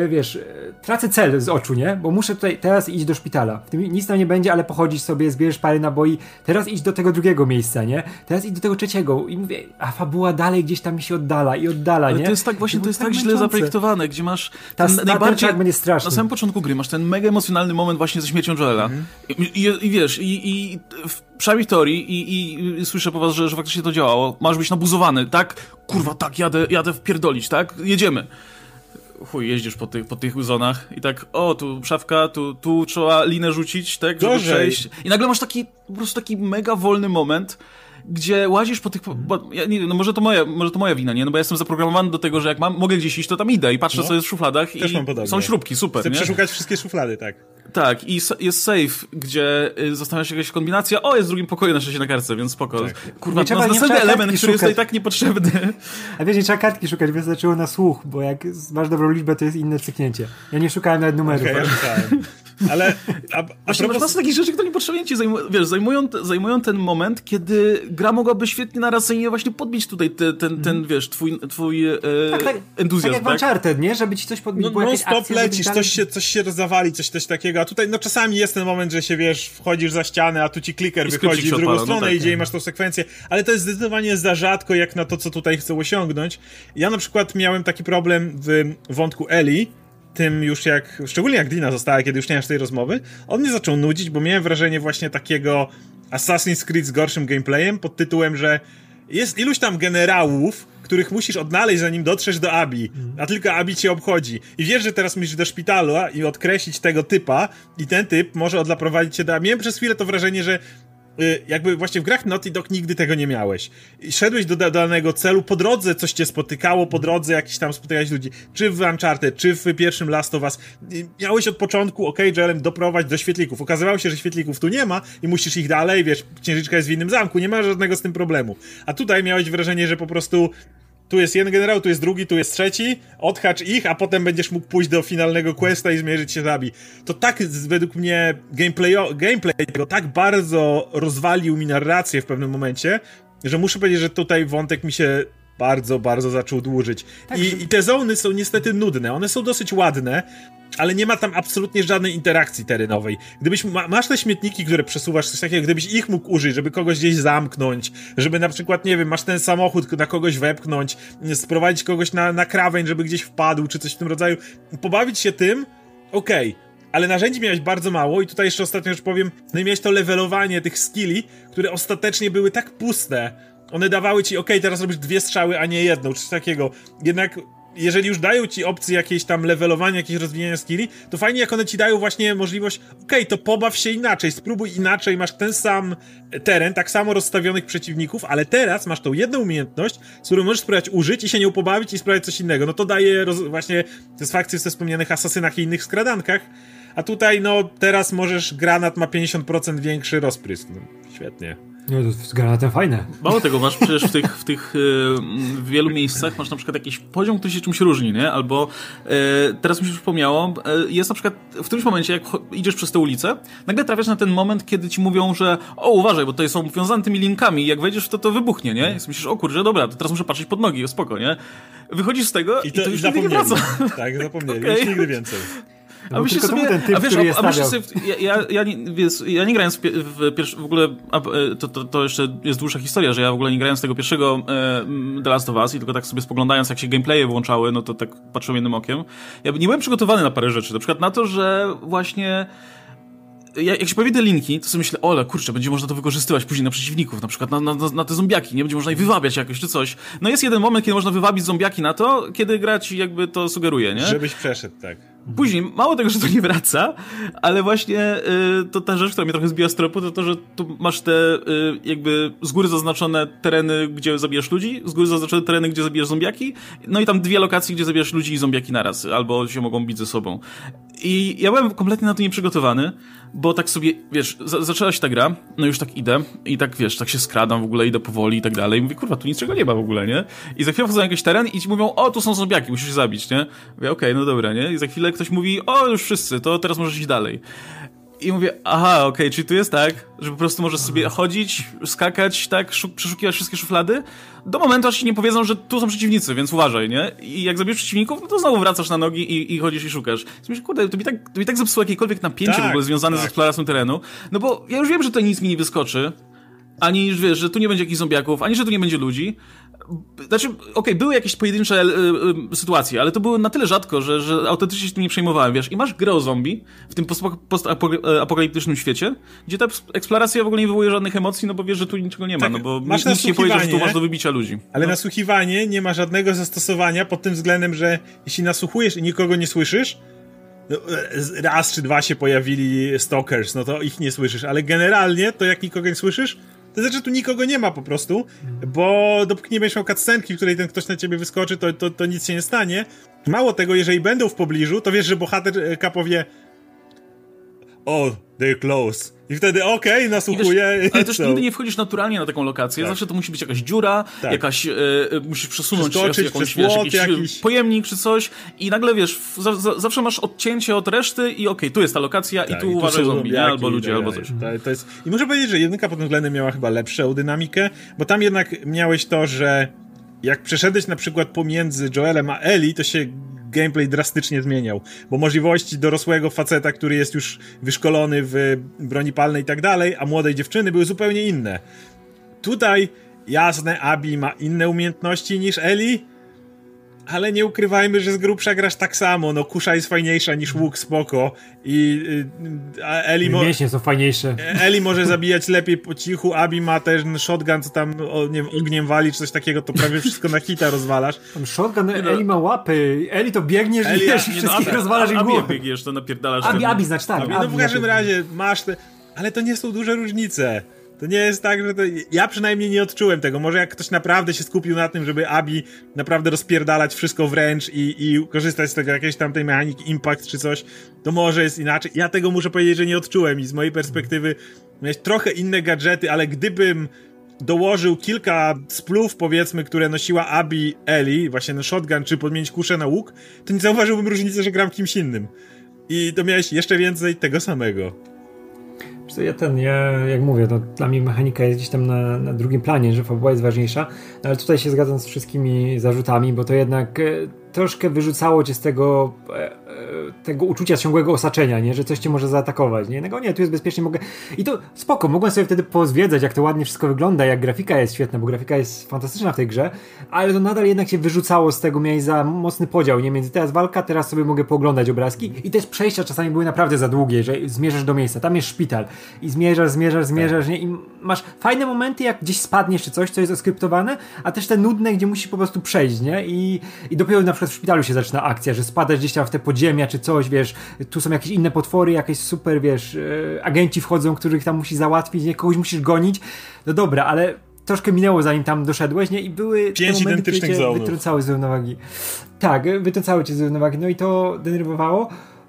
wiesz, e, tracę cel z oczu, nie? Bo muszę tutaj teraz iść do szpitala. W tym nic tam nie będzie, ale pochodzisz sobie, zbierzesz parę naboi, teraz idź do tego drugiego miejsca, nie? Teraz idź do tego trzeciego i mówię, a fabuła dalej gdzieś tam mi się oddala i oddala, ale nie? to jest tak właśnie, to jest tak, tak źle zaprojektowane, gdzie masz ta, ten najbardziej... będzie straszny. Na samym początku gry masz ten mega emocjonalny moment właśnie ze śmiercią Joela. Mhm. I, i, I, wiesz, i, i w, przynajmniej w teorii i, i, i, słyszę po was, że, że faktycznie to działało. Masz być nabuzowany, tak? Kurwa, tak, jadę, jadę wpierdolić, tak? Jedziemy chuj, jeździsz po tych, po tych zonach i tak, o, tu szafka, tu, tu trzeba linę rzucić, tak, żeby Gorzej. przejść. I nagle masz taki, po prostu taki mega wolny moment, gdzie łazisz po tych. Bo, ja, nie, no może to, moja, może to moja wina, nie? No bo ja jestem zaprogramowany do tego, że jak mam, mogę gdzieś iść, to tam idę i patrzę, no. co jest w szufladach Też i są śrubki, super. Chcę nie? przeszukać wszystkie szuflady, tak. Tak, i jest safe, gdzie y, zastanawia się jakaś kombinacja. O, jest w drugim pokoju na szczęście na kartce, więc spoko. Tak. Kurwa, nie to jest następny element, który szukać. jest tutaj tak niepotrzebny. A wiesz, nie trzeba kartki szukać, wystarczyło na słuch, bo jak masz dobrą liczbę, to jest inne cyknięcie. Ja nie szukałem nawet numerów. Okay, ja ale a, a Właśnie propos... masz takich rzeczy, które niepotrzebnie ci zajmują, wiesz, zajmują, zajmują ten moment, kiedy gra mogłaby świetnie narracyjnie właśnie podbić tutaj te, ten, ten, ten, wiesz, twój, twój e, tak, tak, entuzjazm. Tak jak w Uncharted, nie? Żeby ci coś podbić, no, no stop akcje, lecisz, coś się, coś się zawali, coś, coś takiego, a tutaj no czasami jest ten moment, że się, wiesz, wchodzisz za ścianę, a tu ci kliker wychodzi w drugą odpala, no stronę no tak, idzie i masz tą sekwencję, ale to jest zdecydowanie za rzadko jak na to, co tutaj chcę osiągnąć. Ja na przykład miałem taki problem w wątku Eli, tym już jak, szczególnie jak Dina została, kiedy już nie masz tej rozmowy, on mnie zaczął nudzić, bo miałem wrażenie właśnie takiego Assassin's Creed z gorszym gameplayem pod tytułem, że jest iluś tam generałów, których musisz odnaleźć, zanim dotrzesz do Abi, a tylko Abi cię obchodzi. I wiesz, że teraz musisz do szpitalu i odkreślić tego typa i ten typ może odlaprowadzić cię do Abi. Miałem przez chwilę to wrażenie, że Y, jakby właśnie w grach Naughty Dog nigdy tego nie miałeś. Szedłeś do danego celu, po drodze coś cię spotykało, po drodze jakiś tam spotykałeś ludzi, czy w Uncharted, czy w pierwszym Last of Us. Miałeś od początku, ok, Joelem, doprowadź do świetlików. Okazywało się, że świetlików tu nie ma i musisz ich dalej, wiesz, księżyczka jest w innym zamku, nie ma żadnego z tym problemu. A tutaj miałeś wrażenie, że po prostu tu jest jeden generał, tu jest drugi, tu jest trzeci, odhacz ich, a potem będziesz mógł pójść do finalnego questa i zmierzyć się z Abi. To tak według mnie gameplay, gameplay tego tak bardzo rozwalił mi narrację w pewnym momencie, że muszę powiedzieć, że tutaj wątek mi się bardzo, bardzo zaczął dłużyć. Tak, I, że- I te zony są niestety nudne. One są dosyć ładne, ale nie ma tam absolutnie żadnej interakcji terenowej. Gdybyś ma, masz te śmietniki, które przesuwasz, coś takiego, gdybyś ich mógł użyć, żeby kogoś gdzieś zamknąć, żeby na przykład, nie wiem, masz ten samochód na kogoś wepchnąć, sprowadzić kogoś na, na krawędź, żeby gdzieś wpadł, czy coś w tym rodzaju, pobawić się tym, okej. Ale narzędzi miałeś bardzo mało i tutaj jeszcze ostatnio już powiem, no i miałeś to levelowanie tych skilli, które ostatecznie były tak puste. One dawały ci, okej, teraz robisz dwie strzały, a nie jedną, czy takiego. Jednak jeżeli już dają ci opcje jakieś tam levelowania, jakieś rozwijania skilli, to fajnie jak one ci dają właśnie możliwość, okej, to pobaw się inaczej, spróbuj inaczej, masz ten sam teren, tak samo rozstawionych przeciwników, ale teraz masz tą jedną umiejętność, z którą możesz spróbować użyć i się nie pobawić i spróbować coś innego. No to daje roz- właśnie satysfakcję w wspomnianych asasynach i innych skradankach, a tutaj no teraz możesz, granat ma 50% większy rozprysk. No, świetnie. Nie, to z granatem fajne. Mało tego, masz przecież w tych, w tych y, w wielu miejscach masz na przykład jakiś poziom, który się czymś różni, nie? Albo y, teraz mi się przypomniało, y, jest na przykład w którymś momencie, jak idziesz przez tę ulicę, nagle trafiasz na ten moment, kiedy ci mówią, że o, uważaj, bo tutaj są wiązane tymi linkami i jak wejdziesz w to, to wybuchnie, nie? I myślisz, o kurczę, dobra, to teraz muszę patrzeć pod nogi, spoko, nie? Wychodzisz z tego i to, już nigdy nie zapomnieli. wraca. Tak, zapomnieli. Okej. Już nigdy więcej. No A bo myślisz sobie, ten typ, a wiesz, który a, a myślisz stawiał. sobie, ja, ja, ja, nie, wiesz, ja nie grając w, w pierwszy, w ogóle, a, e, to, to, to jeszcze jest dłuższa historia, że ja w ogóle nie grając tego pierwszego e, The Last of Us i tylko tak sobie spoglądając, jak się gameplaye włączały, no to tak patrzyłem jednym okiem. Ja nie byłem przygotowany na parę rzeczy, na przykład na to, że właśnie ja- jak się pojawi te linki, to sobie myślę, ole, kurczę, będzie można to wykorzystywać później na przeciwników, na przykład na, na, na te zombiaki, nie? Będzie można ich wywabiać jakoś, czy coś. No jest jeden moment, kiedy można wywabić zombiaki na to, kiedy gra ci jakby to sugeruje, nie? Żebyś przeszedł, tak. Później, mało tego, że to nie wraca, ale właśnie y, to ta rzecz, która mnie trochę zbiła z tropu, to to, że tu masz te y, jakby z góry zaznaczone tereny, gdzie zabijasz ludzi, z góry zaznaczone tereny, gdzie zabijasz zombiaki, no i tam dwie lokacje, gdzie zabijasz ludzi i zombiaki naraz, albo się mogą bić ze sobą. I ja byłem kompletnie na to nieprzygotowany, bo tak sobie, wiesz, za zaczęła się ta gra, no już tak idę i tak, wiesz, tak się skradam w ogóle, idę powoli i tak dalej. I mówię, kurwa, tu niczego nie ma w ogóle, nie? I za chwilę wchodzą na jakiś teren i ci mówią, o, tu są zombiaki, musisz się zabić, nie? Mówię, okej, no dobra, nie? I za chwilę ktoś mówi, o, już wszyscy, to teraz możesz iść dalej. I mówię, aha, okej, czyli tu jest tak, że po prostu możesz sobie chodzić, skakać, tak, szuk- przeszukiwać wszystkie szuflady, do momentu, aż ci nie powiedzą, że tu są przeciwnicy, więc uważaj, nie? I jak zabijesz przeciwników, no to znowu wracasz na nogi i, i chodzisz i szukasz. Myślę, kurde, to mi tak, to mi tak zepsuło jakiekolwiek napięcie Tak, w ogóle związane z tak. eksploracją terenu, no bo ja już wiem, że tutaj nic mi nie wyskoczy, ani, że wiesz, że tu nie będzie jakichś zombiaków, ani, że tu nie będzie ludzi. Znaczy, okej, były jakieś pojedyncze y, y, sytuacje, ale to było na tyle rzadko, że, że autentycznie się tym nie przejmowałem, wiesz. I masz grę o zombie w tym post- postapokaliptycznym świecie, gdzie ta eksploracja w ogóle nie wywołuje żadnych emocji, no bo wiesz, że tu niczego nie ma, Tak, no bo masz nikt nie powiedział, że tu masz do wybicia ludzi. Ale no. nasłuchiwanie nie ma żadnego zastosowania pod tym względem, że jeśli nasłuchujesz i nikogo nie słyszysz, no, e, raz czy dwa się pojawili stalkers, no to ich nie słyszysz, ale generalnie to jak nikogo nie słyszysz, to znaczy tu nikogo nie ma po prostu, bo dopóki nie będziesz miał cutscenki, w której ten ktoś na ciebie wyskoczy, to, to, to nic się nie stanie. Mało tego, jeżeli będą w pobliżu, to wiesz, że bohater e, kapowie o, they're close. I wtedy okej, wiesz, nasłuchuję. ale też nigdy nie wchodzisz naturalnie na taką lokację. Tak. Zawsze to musi być jakaś dziura, Tak. jakaś, e, e, musisz przesunąć jakąś, przez wiesz, jakiś, jakiś. pojemnik czy coś i nagle wiesz, w, za, za, zawsze masz odcięcie od reszty i okej, tu jest ta lokacja Tak, i tu uważaj zombie, albo ludzie, tak albo coś. To jest... I muszę powiedzieć, że jedynka pod tym względem miała chyba lepszą dynamikę, bo tam jednak miałeś to, że jak przeszedłeś na przykład pomiędzy Joelem a Eli, to się gameplay drastycznie zmieniał, bo możliwości dorosłego faceta, który jest już wyszkolony w broni palnej i tak dalej, a młodej dziewczyny były zupełnie inne. Tutaj jasne, Abi ma inne umiejętności niż Eli, ale nie ukrywajmy, że z grubsza grasz tak samo. No, kusza jest fajniejsza niż łuk, spoko. I y, a Eli, mo- Mięśnie są fajniejsze. Eli może zabijać lepiej po cichu, Abi ma też ten shotgun, co tam o, nie ogniem wali, czy coś takiego, to prawie wszystko na hita rozwalasz. Tam shotgun, Eli ma łapy. Eli to biegniesz Eli, i wiesz, nie, no, wszystkich Abi- rozwalasz i Abi jak głowę. biegniesz, to napierdalasz. Abi, Abi znaczy tak. Abi, no w każdym razie masz te... Ale to nie są duże różnice. To nie jest tak, że to... Ja przynajmniej nie odczułem tego. Może jak ktoś naprawdę się skupił na tym, żeby Abi naprawdę rozpierdalać wszystko wręcz i, i korzystać z tego jakiejś tam tej mechaniki impact czy coś, to może jest inaczej. Ja tego muszę powiedzieć, że nie odczułem i z mojej perspektywy miałeś trochę inne gadżety, ale gdybym dołożył kilka splów, powiedzmy, które nosiła Abi Eli, właśnie na shotgun, czy podmienić kuszę na łuk, to nie zauważyłbym różnicy, że gram kimś innym. I to miałeś jeszcze więcej tego samego. Ja ten, ja jak mówię, no, dla mnie mechanika jest gdzieś tam na, na drugim planie, że fabuła jest ważniejsza, no, ale tutaj się zgadzam z wszystkimi zarzutami, bo to jednak e, troszkę wyrzucało cię z tego, e, tego uczucia ciągłego osaczenia, nie? że coś cię może zaatakować. Nie? No nie, tu jest bezpiecznie, mogę. I to spoko, mogłem sobie wtedy pozwiedzać, jak to ładnie wszystko wygląda, jak grafika jest świetna, bo grafika jest fantastyczna w tej grze, ale to nadal jednak się wyrzucało z tego, miałeś za mocny podział, nie? Między teraz walka, teraz sobie mogę pooglądać obrazki i też przejścia czasami były naprawdę za długie, że zmierzasz do miejsca, tam jest szpital i zmierzasz, zmierzasz, zmierzasz, tak. nie? I masz fajne momenty, jak gdzieś spadniesz czy coś, co jest oskryptowane, a też te nudne, gdzie musisz po prostu przejść, nie? I, i dopiero na przykład w szpitalu się zaczyna akcja, że spadasz gdzieś tam w te podziemia czy coś, wiesz, tu są jakieś inne potwory, jakieś super, wiesz, e, agenci wchodzą, których tam musisz załatwić, nie, kogoś musisz gonić. No dobra, ale troszkę minęło zanim tam doszedłeś, nie? I były Pięć momenty, identycznych zonów. wytrącały z równowagi. Tak, wytrącały cię z równowagi, no i to denerwowało.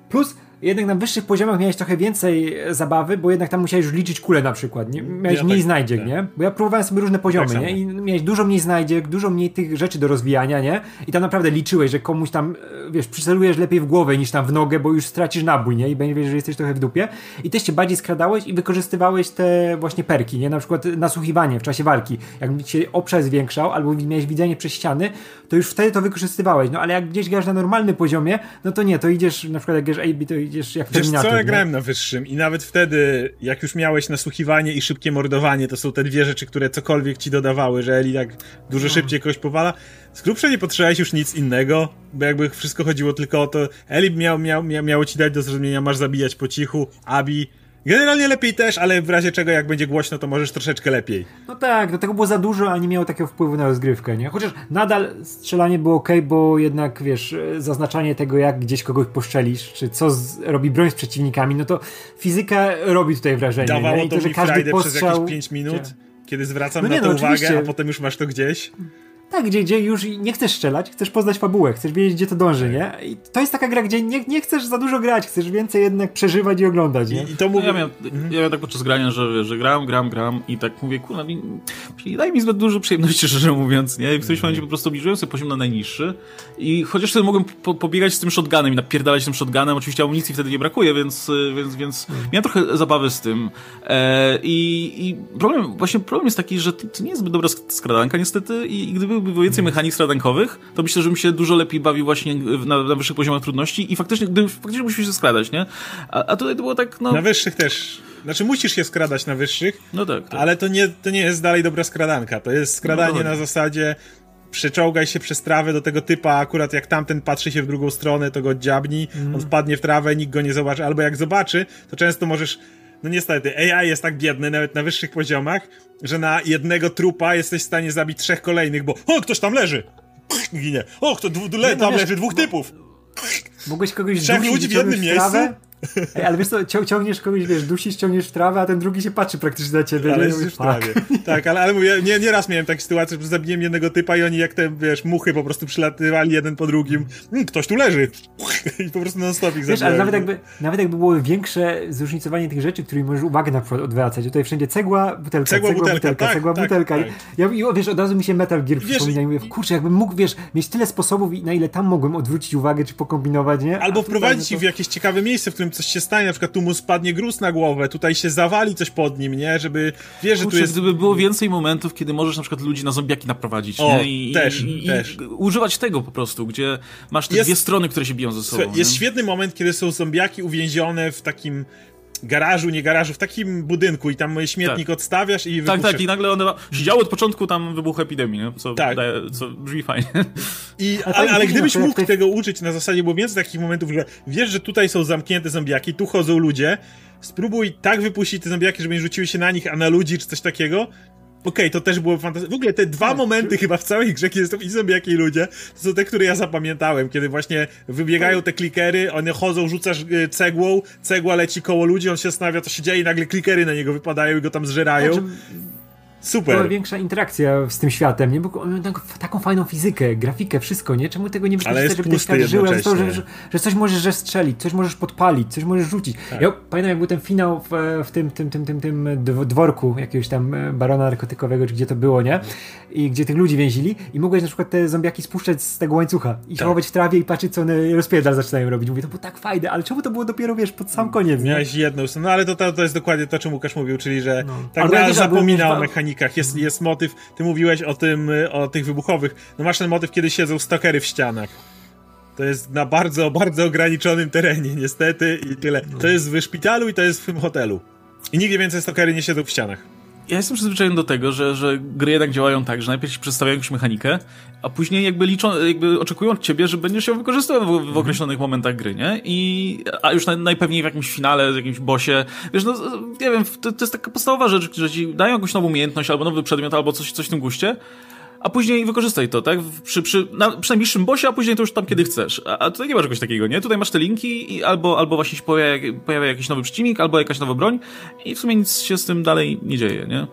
Plus jednak na wyższych poziomach miałeś trochę więcej zabawy, bo jednak tam musiałeś już liczyć kule na przykład. Nie? Miałeś ja mniej tak, znajdziek, tak. nie? Bo ja próbowałem sobie różne poziomy, tak nie? I miałeś dużo mniej znajdziek, dużo mniej tych rzeczy do rozwijania, nie? I tam naprawdę liczyłeś, że komuś tam, e, wiesz, przycelujesz lepiej w głowę niż tam w nogę, bo już stracisz nabój, nie? I będziesz, że jesteś trochę w dupie. I też się bardziej skradałeś i wykorzystywałeś te właśnie perki, nie? Na przykład nasłuchiwanie w czasie walki. Jak się obszar zwiększał, albo miałeś widzenie przez ściany, to już wtedy to wykorzystywałeś. No ale jak gdzieś grasz na normalnym poziomie, no to nie, to idziesz, na przykład jak grasz AB, to idziesz jak w Terminator co, ja grałem na wyższym i nawet wtedy, jak już miałeś nasłuchiwanie i szybkie mordowanie, to są te dwie rzeczy, które cokolwiek ci dodawały, że Eli tak dużo no. szybciej kogoś powala. Z grubsza nie potrzebowałeś już nic innego, bo jakby wszystko chodziło tylko o to, Eli miał, miał, miał, miało ci dać do zrozumienia, masz zabijać po cichu, Abi Generalnie lepiej też, ale w razie czego jak będzie głośno, to możesz troszeczkę lepiej. No tak, do tego było za dużo, a nie miało takiego wpływu na rozgrywkę, nie? Chociaż nadal strzelanie było ok, bo jednak, wiesz, zaznaczanie tego, jak gdzieś kogoś poszczelisz, czy co z, robi broń z przeciwnikami, no to fizyka robi tutaj wrażenie. Dawało nie? to, to że każdy postrzał... przez jakieś 5 minut, kiedy zwracam no nie, na to no, uwagę, a potem już masz to gdzieś. Tak, gdzie, gdzie już nie chcesz strzelać, chcesz poznać fabułę, chcesz wiedzieć, gdzie to dąży, nie? I to jest taka gra, gdzie nie, nie chcesz za dużo grać, chcesz więcej jednak przeżywać i oglądać, nie? I, i to mówię... ja, miałem, mhm. ja miałem tak podczas grania, że, że gram, gram, gram i tak mówię, kurwa, nie daj mi zbyt dużo przyjemności, szczerze mówiąc, nie? I w którymś momencie po prostu obniżyłem sobie poziom na najniższy i chociaż sobie mogłem po, pobiegać z tym shotgunem i napierdalać tym shotgunem, oczywiście amunicji wtedy nie brakuje, więc, więc, więc mhm. miałem trochę zabawy z tym. E, i, I problem, właśnie problem jest taki, że to, to nie jest zbyt dobra skradanka niestety i, i gdyby były więcej mechanik stradankowych, to myślę, że bym się dużo lepiej bawił właśnie na, na wyższych poziomach trudności i faktycznie, gdy faktycznie musimy się skradać, nie? A, a tutaj to było tak, no... Na wyższych też. Znaczy musisz się skradać na wyższych, no tak, tak. ale to nie, to nie jest dalej dobra skradanka. To jest skradanie no na zasadzie przeczołgaj się przez trawę do tego typa, akurat jak tamten patrzy się w drugą stronę, to go dziabni, mm. on wpadnie w trawę, nikt go nie zobaczy, albo jak zobaczy, to często możesz no niestety, AI jest tak biedny, nawet na wyższych poziomach, że na jednego trupa jesteś w stanie zabić trzech kolejnych, bo o, ktoś tam leży! Ginie. O, kto, le, no tam leży dwóch typów! Mogłeś kogoś Trzech ludzi w jednym miejscu? Ej, ale wiesz co, ciągniesz kogoś, wiesz, dusisz, ciągniesz w trawę, a ten drugi się patrzy praktycznie na ciebie. Ale jest już w trawie. Tak, ale, ale mówię, nie, nie raz miałem takie sytuacje, że zabiłem jednego typa i oni jak te, wiesz, muchy po prostu przylatywali jeden po drugim. Hmm, ktoś tu leży. I po prostu non-stop ich Wiesz, ale nawet jakby, nawet jakby było większe zróżnicowanie tych rzeczy, którymi możesz uwagę na przykład odwracać. Tutaj wszędzie cegła, butelka, cegła, cegła butelka, butelka tak, cegła, tak, butelka. Tak. Ja, I wiesz, od razu mi się Metal Gear przypomina i mówię, kurczę, jakbym mógł, wiesz, mieć tyle sposobów i na ile tam mogłem odwrócić uwagę, czy pokombinować, nie? Albo wprowadzić ich w jakieś ciekawe miejsce, w którym coś się stanie, na przykład tu mu spadnie gruz na głowę, tutaj się zawali coś pod nim, nie? Żeby, wiesz, że tu jest... gdyby było więcej momentów, kiedy możesz na przykład ludzi na zombiaki naprowadzić, o, nie? I, też, i, też. I używać tego po prostu, gdzie masz te jest, dwie strony, które się biją ze sobą. Jest nie? świetny moment, kiedy są zombiaki uwięzione w takim garażu, nie garażu, w takim budynku i tam śmietnik tak. odstawiasz i Tak, tak, i nagle one siedziały od początku tam wybuchu epidemii, nie? Co, tak. daje, co brzmi fajnie. I, ale, ale gdybyś mógł tego uczyć na zasadzie, bo więcej takich momentów, że wiesz, że tutaj są zamknięte zombiaki, tu chodzą ludzie, spróbuj tak wypuścić te zombiaki, żeby nie rzuciły się na nich, a na ludzi, czy coś takiego, okay, to też było fantastyczne. W ogóle te dwa tak. momenty chyba w całej grze, kiedy są i zombiaki i ludzie, to są te, które ja zapamiętałem, kiedy właśnie wybiegają te klikery, one chodzą, rzucasz y, cegłą, cegła leci koło ludzi, on się zastanawia, co się dzieje i nagle klikery na niego wypadają i go tam zżerają. Super. Była większa interakcja z tym światem, nie? Bo on miał taką, fajną fizykę, grafikę, wszystko, nie? Czemu tego nie wykorzystać, żeby ten świat żył, ale to, że, że, że coś możesz że strzelić, coś możesz podpalić, coś możesz rzucić. Tak. Ja pamiętam, jak był ten finał w, w tym, tym, tym, tym, tym dw- dworku jakiegoś tam e, barona narkotykowego, czy gdzie to było, nie? I gdzie tych ludzi więzili i mogłeś na przykład te zombiaki spuszczać z tego łańcucha i Tak. chować w trawie i patrzeć, co one rozpierdal zaczynają robić. Mówię, to było tak fajne, ale czemu to było dopiero, wiesz, pod sam koniec, nie? Miałeś jedną, no ale to, to, to jest dokładnie to, czym Łukasz mówił, czyli że No. tak albo zapomina o wa- mechanikach, jest, jest motyw, ty mówiłeś o tym, o tych wybuchowych, no masz ten motyw, kiedy siedzą stokery w ścianach. To jest na bardzo, bardzo ograniczonym terenie, niestety, i tyle. To jest w szpitalu i to jest w tym hotelu. I nigdzie więcej stokery nie siedzą w ścianach. Ja jestem przyzwyczajony do tego, że, że gry jednak działają tak, że najpierw ci przedstawiają jakąś mechanikę, a później jakby liczą, jakby oczekują od ciebie, że będziesz ją wykorzystywał w, w określonych momentach gry, nie? I, a już naj, najpewniej w jakimś finale, w jakimś bossie, wiesz, no, nie wiem, to, to jest taka podstawowa rzecz, że ci dają jakąś nową umiejętność, albo nowy przedmiot, albo coś, coś w tym guście, a później wykorzystaj to, tak? Przy, przy, na, przy najbliższym bossie, a później to już tam kiedy chcesz. A, a tutaj nie ma czegoś takiego, nie? Tutaj masz te linki i albo, albo właśnie się pojawia, pojawia jakiś nowy przeciwnik, albo jakaś nowa broń i w sumie nic się z tym dalej nie dzieje, nie?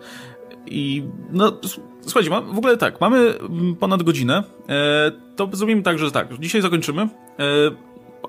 I no, słuchajcie, ma, w ogóle tak, mamy mm, ponad godzinę. E, to zrobimy tak, że tak, dzisiaj zakończymy. E,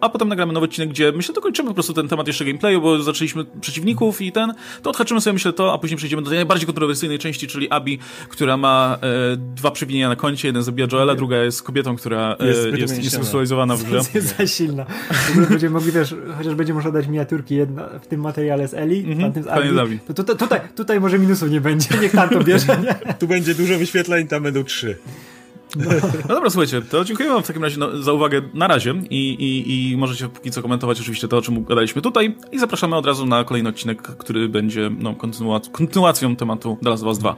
a potem nagramy nowy odcinek, gdzie myślę, dokończymy po prostu ten temat jeszcze gameplayu, bo zaczęliśmy przeciwników i ten, to odhaczymy sobie myślę to, a później przejdziemy do tej najbardziej kontrowersyjnej części, czyli Abi, która ma e, dwa przewinienia na koncie, jeden zabija Joela, druga jest kobietą, która e, Jest jest, seksualizowana w grze. jest za silna. W ogóle będziemy mogli, wiesz, chociaż będzie można dać miniaturki jedna w tym materiale z Eli, Mhm, z Abi, Abi. to, to, tutaj, tutaj może minusów nie będzie, niech tam to bierze, nie? Tu będzie dużo wyświetleń, tam będą trzy. No dobra, słuchajcie, to dziękuję wam w takim razie no, za uwagę na razie i, i, i możecie póki co komentować oczywiście to, o czym gadaliśmy tutaj i zapraszamy od razu na kolejny odcinek, który będzie no, kontynuac- kontynuacją tematu The Last of Us 2.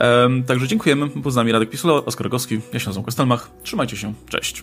Um, także dziękujemy, nami Radek Pisula, Oskar Gowski, ja się nazywam Kostelmach, trzymajcie się, cześć.